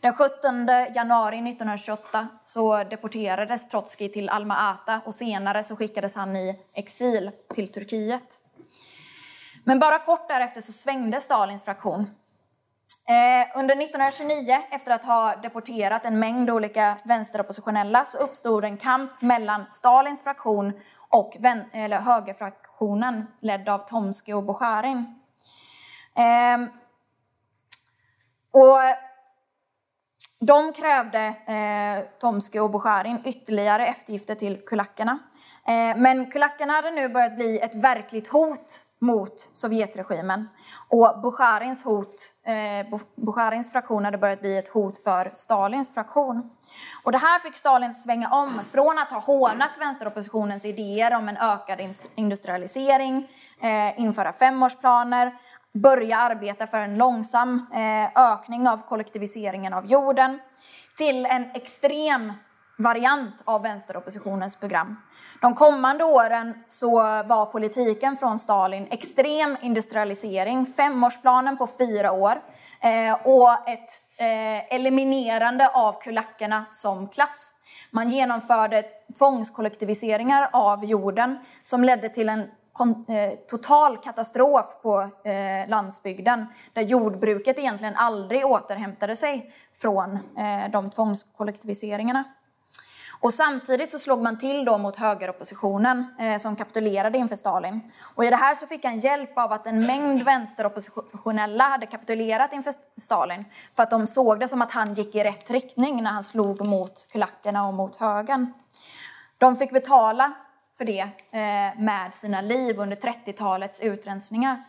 Den 17 januari 1928 så deporterades Trotskij till Alma-Ata och senare så skickades han i exil till Turkiet. Men bara kort därefter så svängde Stalins fraktion. Eh, under 1929, efter att ha deporterat en mängd olika vänsteroppositionella, så uppstod en kamp mellan Stalins fraktion och eller högerfraktionen ledd av Tomsky och Bukharin. Ehm, och de krävde, eh, Tomsky och Bukharin, ytterligare eftergifter till kulackerna. Eh, men kulackerna hade nu börjat bli ett verkligt hot mot Sovjetregimen. Och Bukharins, hot, eh, Bukharins fraktion hade börjat bli ett hot för Stalins fraktion. Och det här fick Stalin att svänga om från att ha hånat vänsteroppositionens idéer om en ökad industrialisering, eh, införa femårsplaner, börja arbeta för en långsam eh, ökning av kollektiviseringen av jorden till en extrem variant av vänsteroppositionens program. De kommande åren så var politiken från Stalin extrem industrialisering, femårsplanen på fyra år eh, och ett eh, eliminerande av kulackerna som klass. Man genomförde tvångskollektiviseringar av jorden som ledde till en Eh, total katastrof på eh, landsbygden där jordbruket egentligen aldrig återhämtade sig från eh, de tvångskollektiviseringarna. Och samtidigt så slog man till då mot högeroppositionen eh, som kapitulerade inför Stalin. Och i det här så fick han hjälp av att en mängd vänsteroppositionella hade kapitulerat inför Stalin för att de såg det som att han gick i rätt riktning när han slog mot kulackerna och mot högern. De fick betala för det eh, med sina liv under 30-talets utrensningar.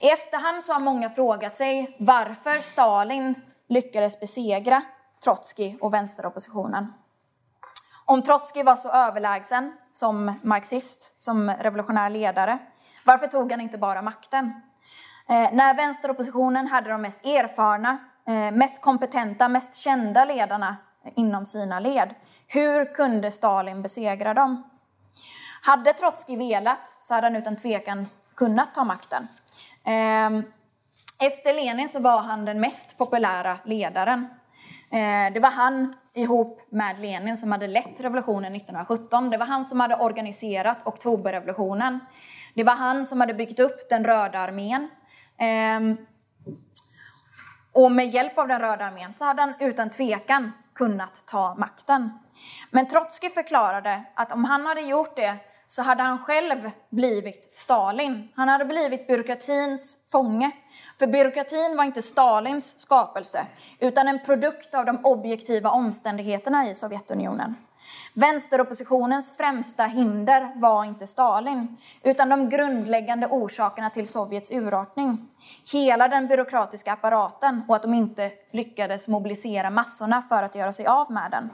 I efterhand så har många frågat sig varför Stalin lyckades besegra Trotskij och vänsteroppositionen. Om Trotskij var så överlägsen som marxist, som revolutionär ledare, varför tog han inte bara makten? Eh, när vänsteroppositionen hade de mest erfarna, eh, mest kompetenta, mest kända ledarna inom sina led, hur kunde Stalin besegra dem? Hade Trotskij velat så hade han utan tvekan kunnat ta makten. Ehm, efter Lenin så var han den mest populära ledaren eh, det var han ihop med Lenin som hade lett revolutionen 1917. Det var han som hade organiserat oktoberrevolutionen. Det var han som hade byggt upp den röda armén. Ehm, och med hjälp av den röda armén så hade han utan tvekan kunnat ta makten. Men Trotskij förklarade att om han hade gjort det så hade han själv blivit Stalin. Han hade blivit byråkratins fånge. För byråkratin var inte Stalins skapelse, utan en produkt av de objektiva omständigheterna i Sovjetunionen. Vänsteroppositionens främsta hinder var inte Stalin, utan de grundläggande orsakerna till Sovjets urartning. Hela den byråkratiska apparaten och att de inte lyckades mobilisera massorna för att göra sig av med den.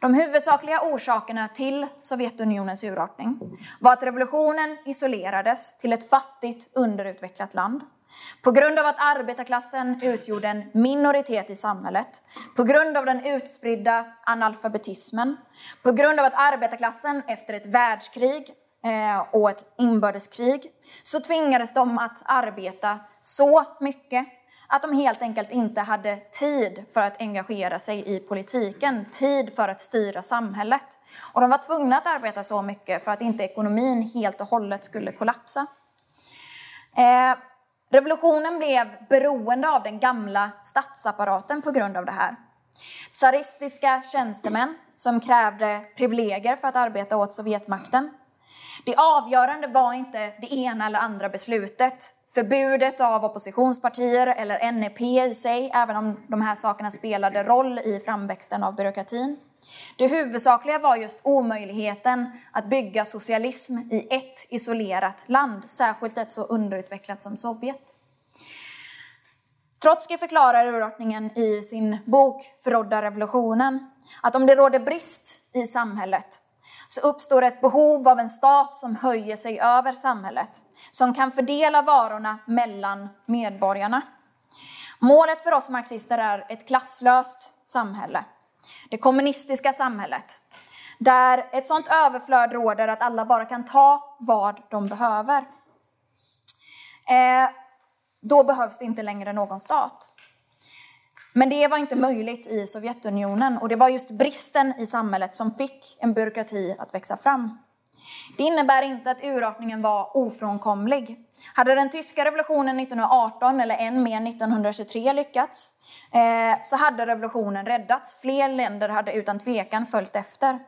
De huvudsakliga orsakerna till Sovjetunionens urartning var att revolutionen isolerades till ett fattigt, underutvecklat land. På grund av att arbetarklassen utgjorde en minoritet i samhället, på grund av den utspridda analfabetismen, på grund av att arbetarklassen efter ett världskrig eh, och ett inbördeskrig så tvingades de att arbeta så mycket att de helt enkelt inte hade tid för att engagera sig i politiken, tid för att styra samhället. Och de var tvungna att arbeta så mycket för att inte ekonomin helt och hållet skulle kollapsa. Eh, Revolutionen blev beroende av den gamla statsapparaten på grund av det här. Tsaristiska tjänstemän som krävde privilegier för att arbeta åt Sovjetmakten. Det avgörande var inte det ena eller andra beslutet förbudet av oppositionspartier eller NEP i sig, även om de här sakerna spelade roll i framväxten av byråkratin. Det huvudsakliga var just omöjligheten att bygga socialism i ett isolerat land, särskilt ett så underutvecklat som Sovjet. Trotskij förklarar urartningen i sin bok Förrådda revolutionen att om det råder brist i samhället så uppstår ett behov av en stat som höjer sig över samhället, som kan fördela varorna mellan medborgarna. Målet för oss marxister är ett klasslöst samhälle, det kommunistiska samhället, där ett sådant överflöd råder att alla bara kan ta vad de behöver. Eh, då behövs det inte längre någon stat. Men det var inte möjligt i Sovjetunionen och det var just bristen i samhället som fick en byråkrati att växa fram. Det innebär inte att urartningen var ofrånkomlig. Hade den tyska revolutionen 1918 eller än mer 1923 lyckats eh, så hade revolutionen räddats. Fler länder hade utan tvekan följt efter.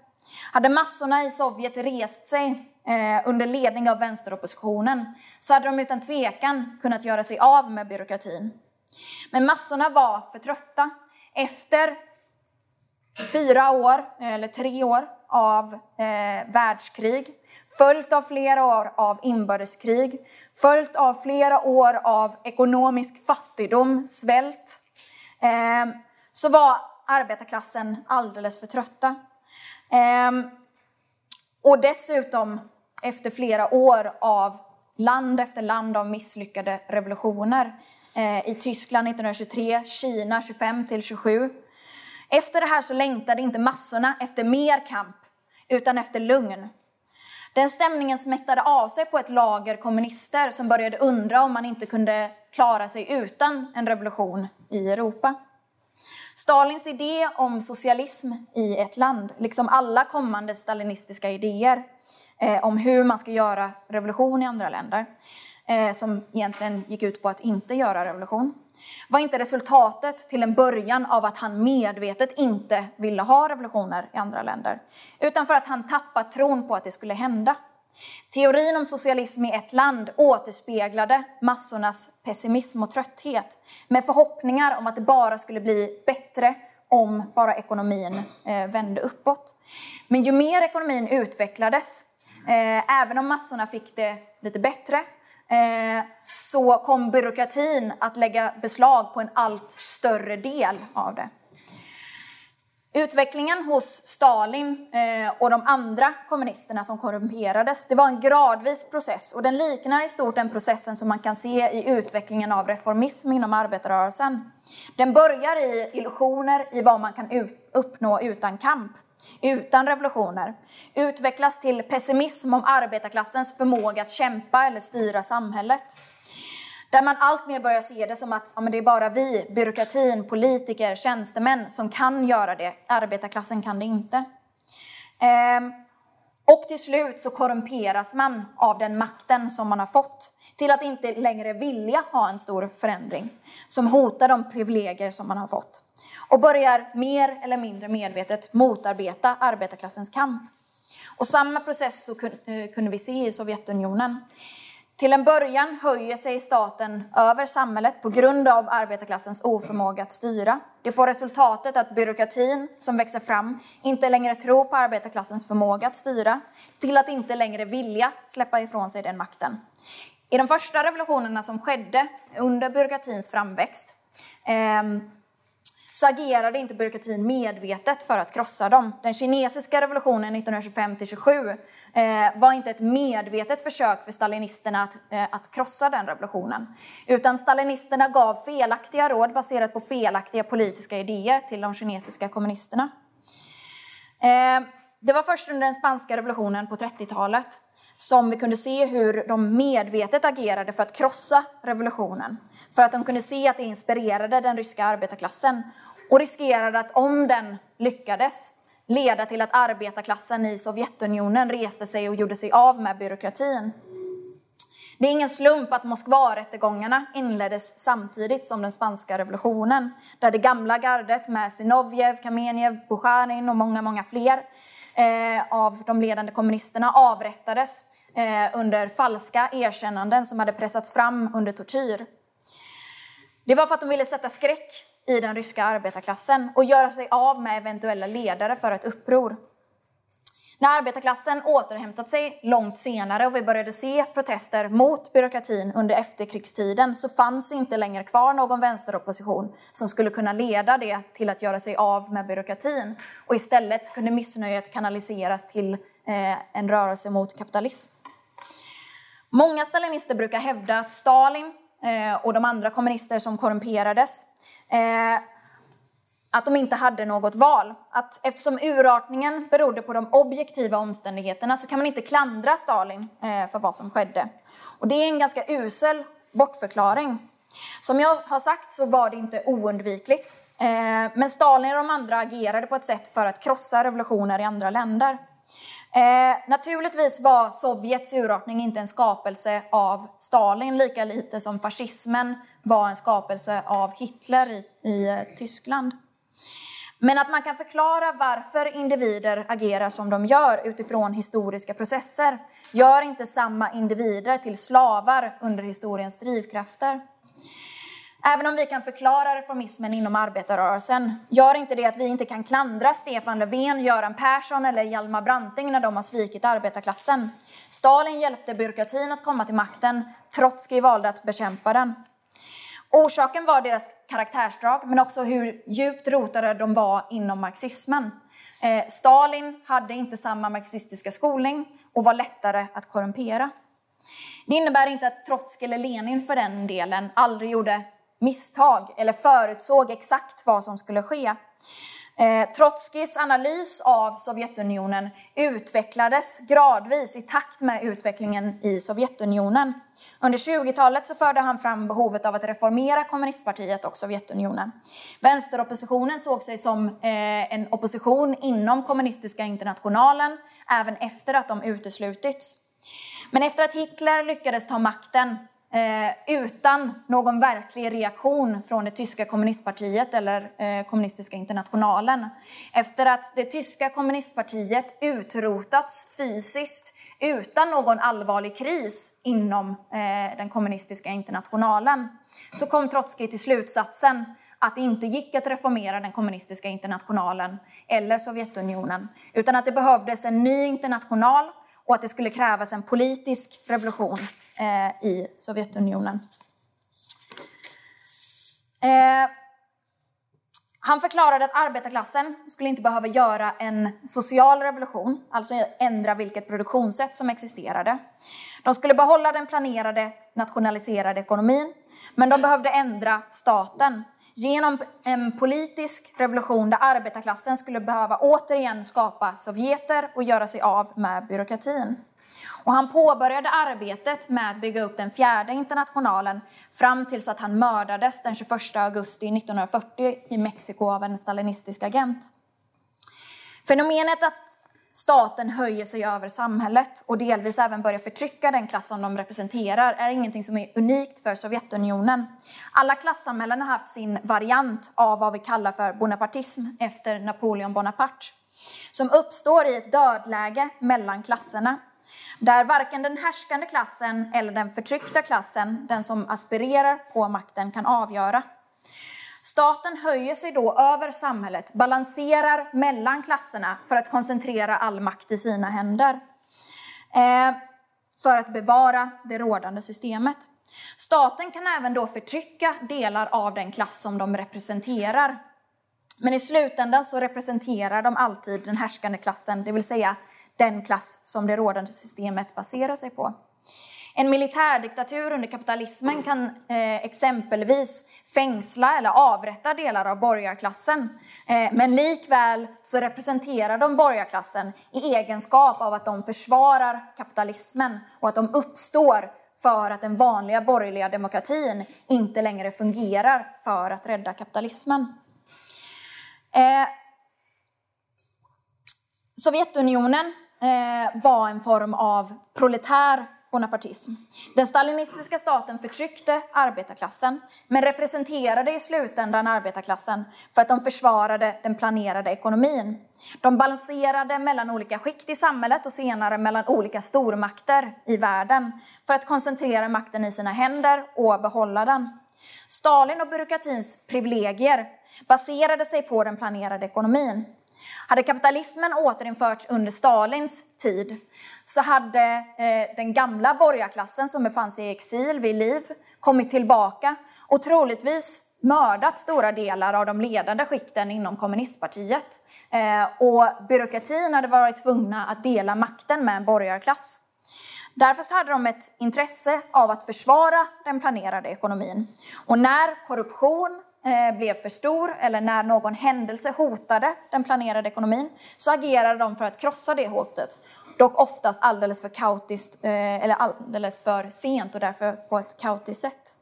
Hade massorna i Sovjet rest sig eh, under ledning av vänsteroppositionen så hade de utan tvekan kunnat göra sig av med byråkratin. Men massorna var för trötta. Efter fyra år, eller tre år, av eh, världskrig, följt av flera år av inbördeskrig, följt av flera år av ekonomisk fattigdom, svält, eh, så var arbetarklassen alldeles för trötta. Eh, och dessutom, efter flera år av land efter land av misslyckade revolutioner, Eh, i Tyskland 1923, Kina 25 till 27. Efter det här så längtade inte massorna efter mer kamp, utan efter lugn. Den stämningen smättade av sig på ett lager kommunister som började undra om man inte kunde klara sig utan en revolution i Europa. Stalins idé om socialism i ett land, liksom alla kommande stalinistiska idéer, eh, om hur man ska göra revolution i andra länder, eh, som egentligen gick ut på att inte göra revolution, var inte resultatet till en början av att han medvetet inte ville ha revolutioner i andra länder, utan för att han tappat tron på att det skulle hända. Teorin om socialism i ett land återspeglade massornas pessimism och trötthet med förhoppningar om att det bara skulle bli bättre om bara ekonomin eh, vände uppåt. Men ju mer ekonomin utvecklades, eh, även om massorna fick det lite bättre, eh, så kom byråkratin att lägga beslag på en allt större del av det. Utvecklingen hos Stalin eh, och de andra kommunisterna som korrumperades, det var en gradvis process och den liknar i stort den processen som man kan se i utvecklingen av reformism inom arbetarrörelsen. Den börjar i illusioner i vad man kan uppnå utan kamp, utan revolutioner, utvecklas till pessimism om arbetarklassens förmåga att kämpa eller styra samhället. Där man alltmer börjar se det som att ja, men det är bara vi, byråkratin, politiker, tjänstemän som kan göra det. Arbetarklassen kan det inte. Ehm, och till slut så korrumperas man av den makten som man har fått till att inte längre vilja ha en stor förändring som hotar de privilegier som man har fått och börjar mer eller mindre medvetet motarbeta arbetarklassens kamp. Och samma process så eh, kunde vi se i Sovjetunionen. Till en början höjer sig staten över samhället på grund av arbetarklassens oförmåga att styra. Det får resultatet att byråkratin som växer fram inte längre tror på arbetarklassens förmåga att styra, till att inte längre vilja släppa ifrån sig den makten. I de första revolutionerna som skedde under byråkratins framväxt eh, så agerade inte byråkratin medvetet för att krossa dem. Den kinesiska revolutionen 1925-27 eh, var inte ett medvetet försök för stalinisterna att, eh, att krossa den revolutionen. Utan stalinisterna gav felaktiga råd baserat på felaktiga politiska idéer till de kinesiska kommunisterna. Eh, det var först under den spanska revolutionen på 30-talet som vi kunde se hur de medvetet agerade för att krossa revolutionen. För att de kunde se att det inspirerade den ryska arbetarklassen och riskerade att om den lyckades leda till att arbetarklassen i Sovjetunionen reste sig och gjorde sig av med byråkratin. Det är ingen slump att Moskvarättegångarna inleddes samtidigt som den spanska revolutionen, där det gamla gardet med Zinovjev, Kamenjev, Bukharin och många, många fler Eh, av de ledande kommunisterna avrättades eh, under falska erkännanden som hade pressats fram under tortyr. Det var för att de ville sätta skräck i den ryska arbetarklassen och göra sig av med eventuella ledare för ett uppror. När arbetarklassen återhämtat sig långt senare och vi började se protester mot byråkratin under efterkrigstiden så fanns inte längre kvar någon vänsteropposition som skulle kunna leda det till att göra sig av med byråkratin. Och istället kunde missnöjet kanaliseras till eh, en rörelse mot kapitalism. Många stalinister brukar hävda att Stalin eh, och de andra kommunister som korrumperades eh, att de inte hade något val. Att eftersom urartningen berodde på de objektiva omständigheterna så kan man inte klandra Stalin eh, för vad som skedde. Och det är en ganska usel bortförklaring. Som jag har sagt så var det inte oundvikligt. Eh, men Stalin och de andra agerade på ett sätt för att krossa revolutioner i andra länder. Eh, naturligtvis var Sovjets urartning inte en skapelse av Stalin lika lite som fascismen var en skapelse av Hitler i, i eh, Tyskland. Men att man kan förklara varför individer agerar som de gör utifrån historiska processer gör inte samma individer till slavar under historiens drivkrafter. Även om vi kan förklara reformismen inom arbetarrörelsen gör inte det att vi inte kan klandra Stefan Löfven, Göran Persson eller Hjalmar Branting när de har svikit arbetarklassen. Stalin hjälpte byråkratin att komma till makten, Trotskij valde att bekämpa den. Orsaken var deras karaktärsdrag, men också hur djupt rotade de var inom marxismen. Eh, Stalin hade inte samma marxistiska skolning och var lättare att korrumpera. Det innebär inte att Trotskij eller Lenin för den delen aldrig gjorde misstag eller förutsåg exakt vad som skulle ske. Eh, Trotskijs analys av Sovjetunionen utvecklades gradvis i takt med utvecklingen i Sovjetunionen. Under 20-talet så förde han fram behovet av att reformera kommunistpartiet och Sovjetunionen. Vänsteroppositionen såg sig som eh, en opposition inom kommunistiska internationalen även efter att de uteslutits. Men efter att Hitler lyckades ta makten Eh, utan någon verklig reaktion från det tyska kommunistpartiet eller eh, kommunistiska internationalen. Efter att det tyska kommunistpartiet utrotats fysiskt utan någon allvarlig kris inom eh, den kommunistiska internationalen så kom Trotskij till slutsatsen att det inte gick att reformera den kommunistiska internationalen eller Sovjetunionen utan att det behövdes en ny international och att det skulle krävas en politisk revolution Eh, i Sovjetunionen. Eh, han förklarade att arbetarklassen skulle inte behöva göra en social revolution, alltså ändra vilket produktionssätt som existerade. De skulle behålla den planerade nationaliserade ekonomin, men de behövde ändra staten genom en politisk revolution där arbetarklassen skulle behöva återigen skapa sovjeter och göra sig av med byråkratin. Och han påbörjade arbetet med att bygga upp den fjärde internationalen fram tills att han mördades den 21 augusti 1940 i Mexiko av en stalinistisk agent. Fenomenet att staten höjer sig över samhället och delvis även börjar förtrycka den klass som de representerar är ingenting som är unikt för Sovjetunionen. Alla klassamhällen har haft sin variant av vad vi kallar för bonapartism efter Napoleon Bonaparte som uppstår i ett dödläge mellan klasserna där varken den härskande klassen eller den förtryckta klassen, den som aspirerar på makten, kan avgöra. Staten höjer sig då över samhället, balanserar mellan klasserna för att koncentrera all makt i sina händer. Eh, för att bevara det rådande systemet. Staten kan även då förtrycka delar av den klass som de representerar. Men i slutändan så representerar de alltid den härskande klassen, det vill säga den klass som det rådande systemet baserar sig på. En militärdiktatur under kapitalismen kan eh, exempelvis fängsla eller avrätta delar av borgarklassen. Eh, men likväl så representerar de borgarklassen i egenskap av att de försvarar kapitalismen och att de uppstår för att den vanliga borgerliga demokratin inte längre fungerar för att rädda kapitalismen. Eh, Sovjetunionen Eh, var en form av proletär bonapartism. Den stalinistiska staten förtryckte arbetarklassen men representerade i slutändan arbetarklassen för att de försvarade den planerade ekonomin. De balanserade mellan olika skikt i samhället och senare mellan olika stormakter i världen för att koncentrera makten i sina händer och behålla den. Stalin och byråkratins privilegier baserade sig på den planerade ekonomin. Hade kapitalismen återinförts under Stalins tid så hade eh, den gamla borgarklassen som befann sig i exil vid liv kommit tillbaka och troligtvis mördat stora delar av de ledande skikten inom kommunistpartiet. Eh, och byråkratin hade varit tvungna att dela makten med en borgarklass. Därför hade de ett intresse av att försvara den planerade ekonomin. Och när korruption Eh, blev för stor eller när någon händelse hotade den planerade ekonomin så agerade de för att krossa det hotet. Dock oftast alldeles för kaotiskt eh, eller alldeles för sent och därför på ett kaotiskt sätt.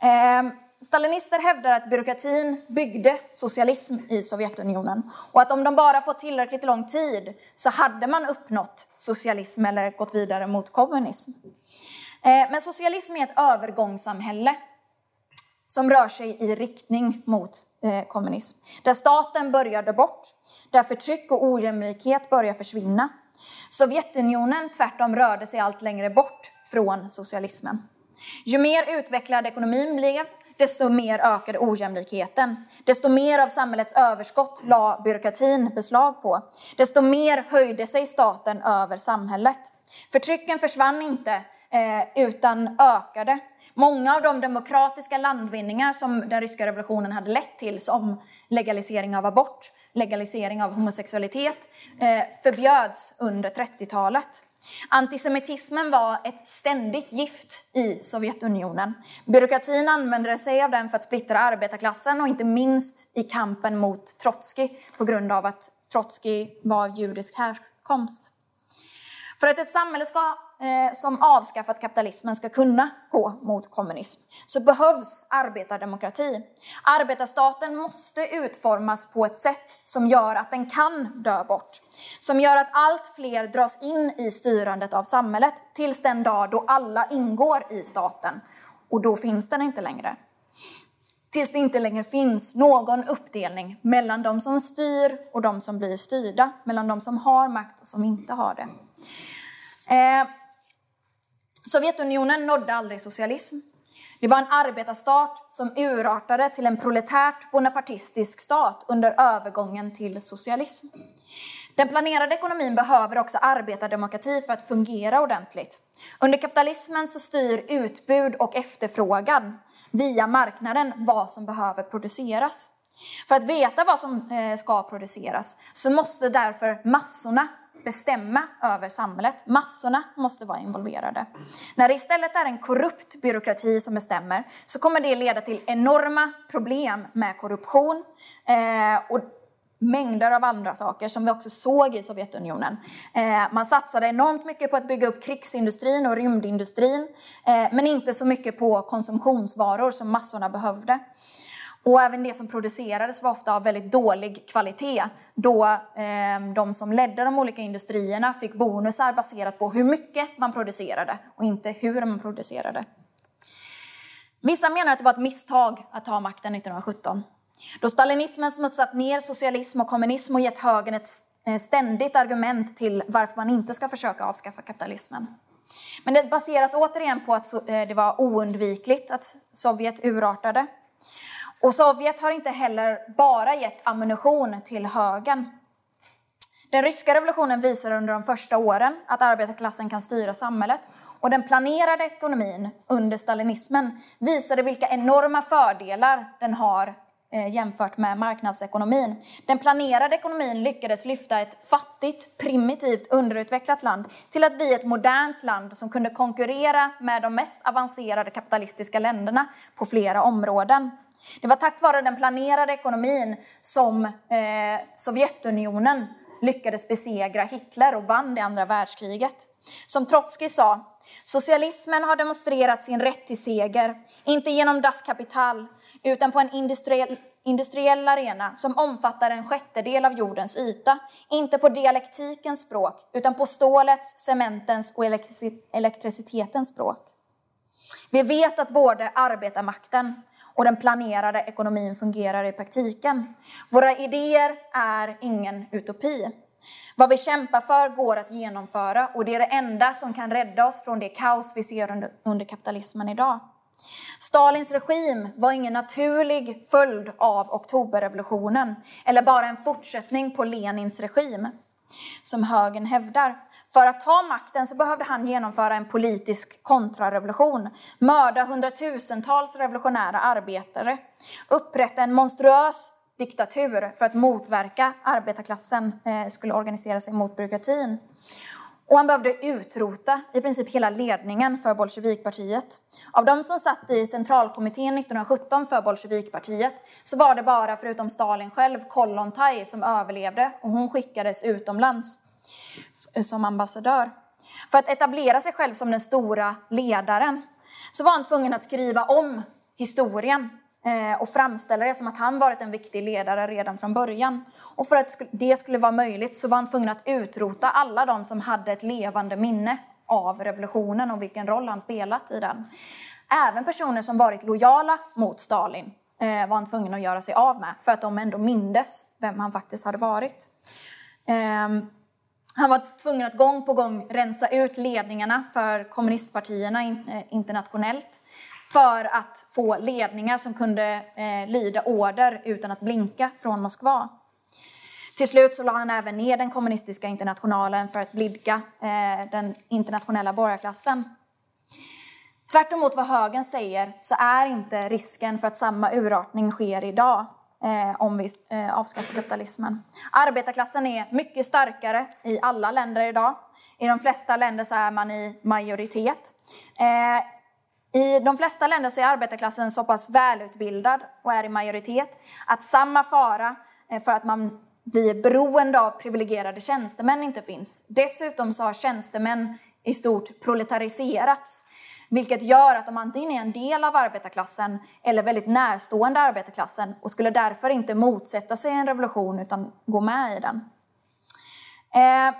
Ehm, stalinister hävdar att byråkratin byggde socialism i Sovjetunionen och att om de bara fått tillräckligt lång tid så hade man uppnått socialism eller gått vidare mot kommunism. Ehm, men socialism är ett övergångssamhälle som rör sig i riktning mot eh, kommunism. Där staten började bort, där förtryck och ojämlikhet börjar försvinna. Sovjetunionen tvärtom rörde sig allt längre bort från socialismen. Ju mer utvecklad ekonomin blev, desto mer ökade ojämlikheten. Desto mer av samhällets överskott la byråkratin beslag på. Desto mer höjde sig staten över samhället. Förtrycken försvann inte, eh, utan ökade. Många av de demokratiska landvinningar som den ryska revolutionen hade lett till, som legalisering av abort, legalisering av homosexualitet, eh, förbjöds under 30-talet. Antisemitismen var ett ständigt gift i Sovjetunionen. Byråkratin använde sig av den för att splittra arbetarklassen och inte minst i kampen mot Trotskij på grund av att Trotskij var av judisk härkomst. För att ett samhälle ska, Eh, som avskaffat kapitalismen ska kunna gå mot kommunism så behövs arbetardemokrati. Arbetarstaten måste utformas på ett sätt som gör att den kan dö bort. Som gör att allt fler dras in i styrandet av samhället tills den dag då alla ingår i staten. Och då finns den inte längre. Tills det inte längre finns någon uppdelning mellan de som styr och de som blir styrda. Mellan de som har makt och som inte har det. Eh, Sovjetunionen nådde aldrig socialism. Det var en arbetarstat som urartade till en proletärt bonapartistisk stat under övergången till socialism. Den planerade ekonomin behöver också arbetardemokrati för att fungera ordentligt. Under kapitalismen så styr utbud och efterfrågan via marknaden vad som behöver produceras. För att veta vad som eh, ska produceras så måste därför massorna bestämma över samhället. Massorna måste vara involverade. När det istället är en korrupt byråkrati som bestämmer så kommer det leda till enorma problem med korruption eh, och mängder av andra saker som vi också såg i Sovjetunionen. Eh, man satsade enormt mycket på att bygga upp krigsindustrin och rymdindustrin eh, men inte så mycket på konsumtionsvaror som massorna behövde. Och även det som producerades var ofta av väldigt dålig kvalitet då eh, de som ledde de olika industrierna fick bonusar baserat på hur mycket man producerade och inte hur man producerade. Vissa menar att det var ett misstag att ta makten 1917 då stalinismen smutsat ner socialism och kommunism och gett högern ett eh, ständigt argument till varför man inte ska försöka avskaffa kapitalismen. Men det baseras återigen på att eh, det var oundvikligt att Sovjet urartade och Sovjet har inte heller bara gett ammunition till högern. Den ryska revolutionen visar under de första åren att arbetarklassen kan styra samhället och den planerade ekonomin under stalinismen visade vilka enorma fördelar den har eh, jämfört med marknadsekonomin. Den planerade ekonomin lyckades lyfta ett fattigt, primitivt, underutvecklat land till att bli ett modernt land som kunde konkurrera med de mest avancerade kapitalistiska länderna på flera områden. Det var tack vare den planerade ekonomin som eh, Sovjetunionen lyckades besegra Hitler och vann det andra världskriget. Som Trotskij sa, socialismen har demonstrerat sin rätt till seger, inte genom Das Kapital, utan på en industriell, industriell arena som omfattar en sjättedel av jordens yta. Inte på dialektikens språk, utan på stålets, cementens och elektricitetens språk. Vi vet att både arbetarmakten och den planerade ekonomin fungerar i praktiken. Våra idéer är ingen utopi. Vad vi kämpar för går att genomföra och det är det enda som kan rädda oss från det kaos vi ser under, kapitalismen idag. Stalins regim var ingen naturlig följd av oktoberrevolutionen eller bara en fortsättning på Lenins regim, som högern hävdar. För att ta makten så behövde han genomföra en politisk kontrarevolution, mörda hundratusentals revolutionära arbetare, upprätta en monstruös diktatur för att motverka arbetarklassen eh, skulle organisera sig mot byråkratin. Och han behövde utrota i princip hela ledningen för bolsjevikpartiet. Av de som satt i centralkommittén 1917 för bolsjevikpartiet så var det bara, förutom Stalin själv, Kollontaj som överlevde och hon skickades utomlands som ambassadör. För att etablera sig själv som den stora ledaren så var han tvungen att skriva om historien Eh, och framställa det som att han varit en viktig ledare redan från början. Och för att det skulle vara möjligt så var han tvungen att utrota alla de som hade ett levande minne av revolutionen och vilken roll han spelat i den. Även personer som varit lojala mot Stalin eh, var han tvungen att göra sig av med för att de ändå mindes vem han faktiskt hade varit. Ehm, han var tvungen att gång på gång rensa ut ledningarna för kommunistpartierna eh, internationellt för att få ledningar som kunde eh, lyda order utan att blinka från Moskva. Till slut så la han även ner den kommunistiska internationalen för att blidka eh, den internationella borgarklassen. Tvärt vad högern säger så är inte risken för att samma urartning sker idag. eh, om vi eh, avskaffar kapitalismen. Arbetarklassen är mycket starkare i alla länder idag. I de flesta länder så är man i majoritet. Eh, i de flesta länder så är arbetarklassen så pass välutbildad och är i majoritet att samma fara eh, för att man blir beroende av privilegierade tjänstemän inte finns. Dessutom så har tjänstemän i stort proletariserats. Vilket gör att de antingen är en del av arbetarklassen eller väldigt närstående arbetarklassen och skulle därför inte motsätta sig en revolution utan gå med i den. Eh,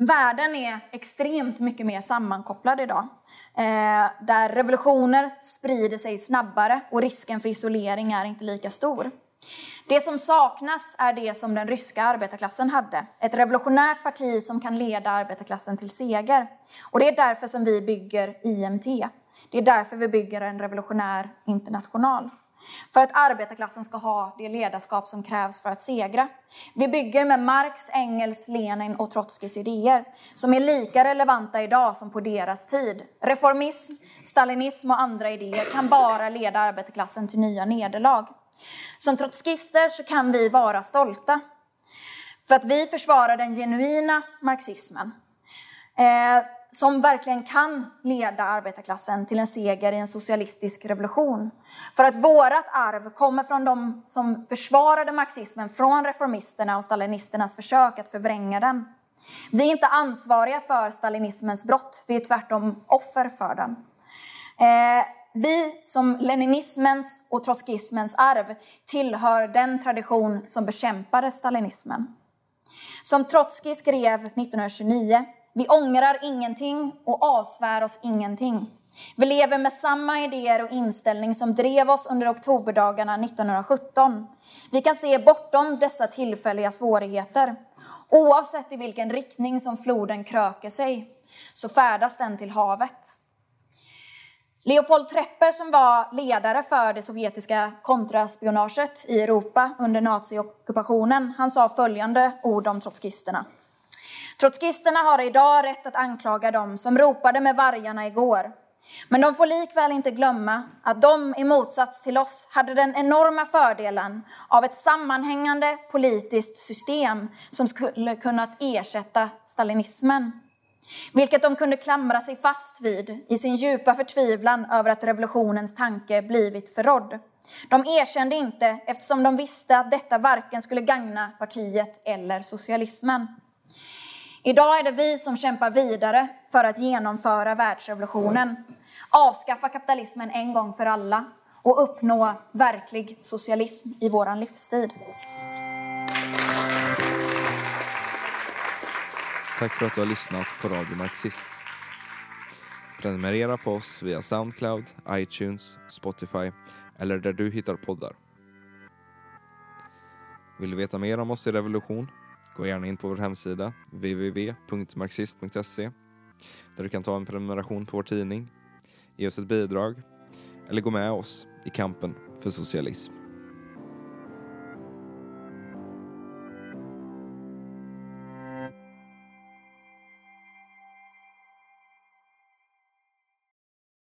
världen är extremt mycket mer sammankopplad idag. Eh, där revolutioner sprider sig snabbare och risken för isolering är inte lika stor. Det som saknas är det som den ryska arbetarklassen hade. Ett revolutionärt parti som kan leda arbetarklassen till seger. Och det är därför som vi bygger IMT. Det är därför vi bygger en revolutionär international. För att arbetarklassen ska ha det ledarskap som krävs för att segra. Vi bygger med Marx, Engels, Lenin och Trotskijs idéer som är lika relevanta idag som på deras tid. Reformism, stalinism och andra idéer kan bara leda arbetarklassen till nya nederlag. Som trotskister så kan vi vara stolta. För att vi försvarar den genuina marxismen. Eh, som verkligen kan leda arbetarklassen till en seger i en socialistisk revolution. För att vårt arv kommer från de som försvarade marxismen från reformisterna och stalinisternas försök att förvränga den. Vi är inte ansvariga för stalinismens brott, vi är tvärtom offer för den. Eh, vi som leninismens och trotskismens arv tillhör den tradition som bekämpade stalinismen. Som Trotskij skrev 1929, vi ångrar ingenting och avsvär oss ingenting. Vi lever med samma idéer och inställning som drev oss under oktoberdagarna 1917. Vi kan se bortom dessa tillfälliga svårigheter. Oavsett i vilken riktning som floden kröker sig, så färdas den till havet. Leopold Trepper som var ledare för det sovjetiska kontraspionaget i Europa under naziockupationen, han sa följande ord om trotskisterna. Trotskisterna har idag rätt att anklaga dem som ropade med vargarna igår. Men de får likväl inte glömma att de i motsats till oss hade den enorma fördelen av ett sammanhängande politiskt system som skulle kunnat ersätta stalinismen vilket de kunde klamra sig fast vid i sin djupa förtvivlan över att revolutionens tanke blivit förrådd. De erkände inte eftersom de visste att detta varken skulle gagna partiet eller socialismen. Idag är det vi som kämpar vidare för att genomföra världsrevolutionen, avskaffa kapitalismen en gång för alla och uppnå verklig socialism i vår livstid. Tack för att du har lyssnat på Radio Marxist. Prenumerera på oss via Soundcloud, iTunes, Spotify eller där du hittar poddar. Vill du veta mer om oss i Revolution? Gå gärna in på vår hemsida www.marxist.se där du kan ta en prenumeration på vår tidning, ge oss ett bidrag eller gå med oss i kampen för socialism.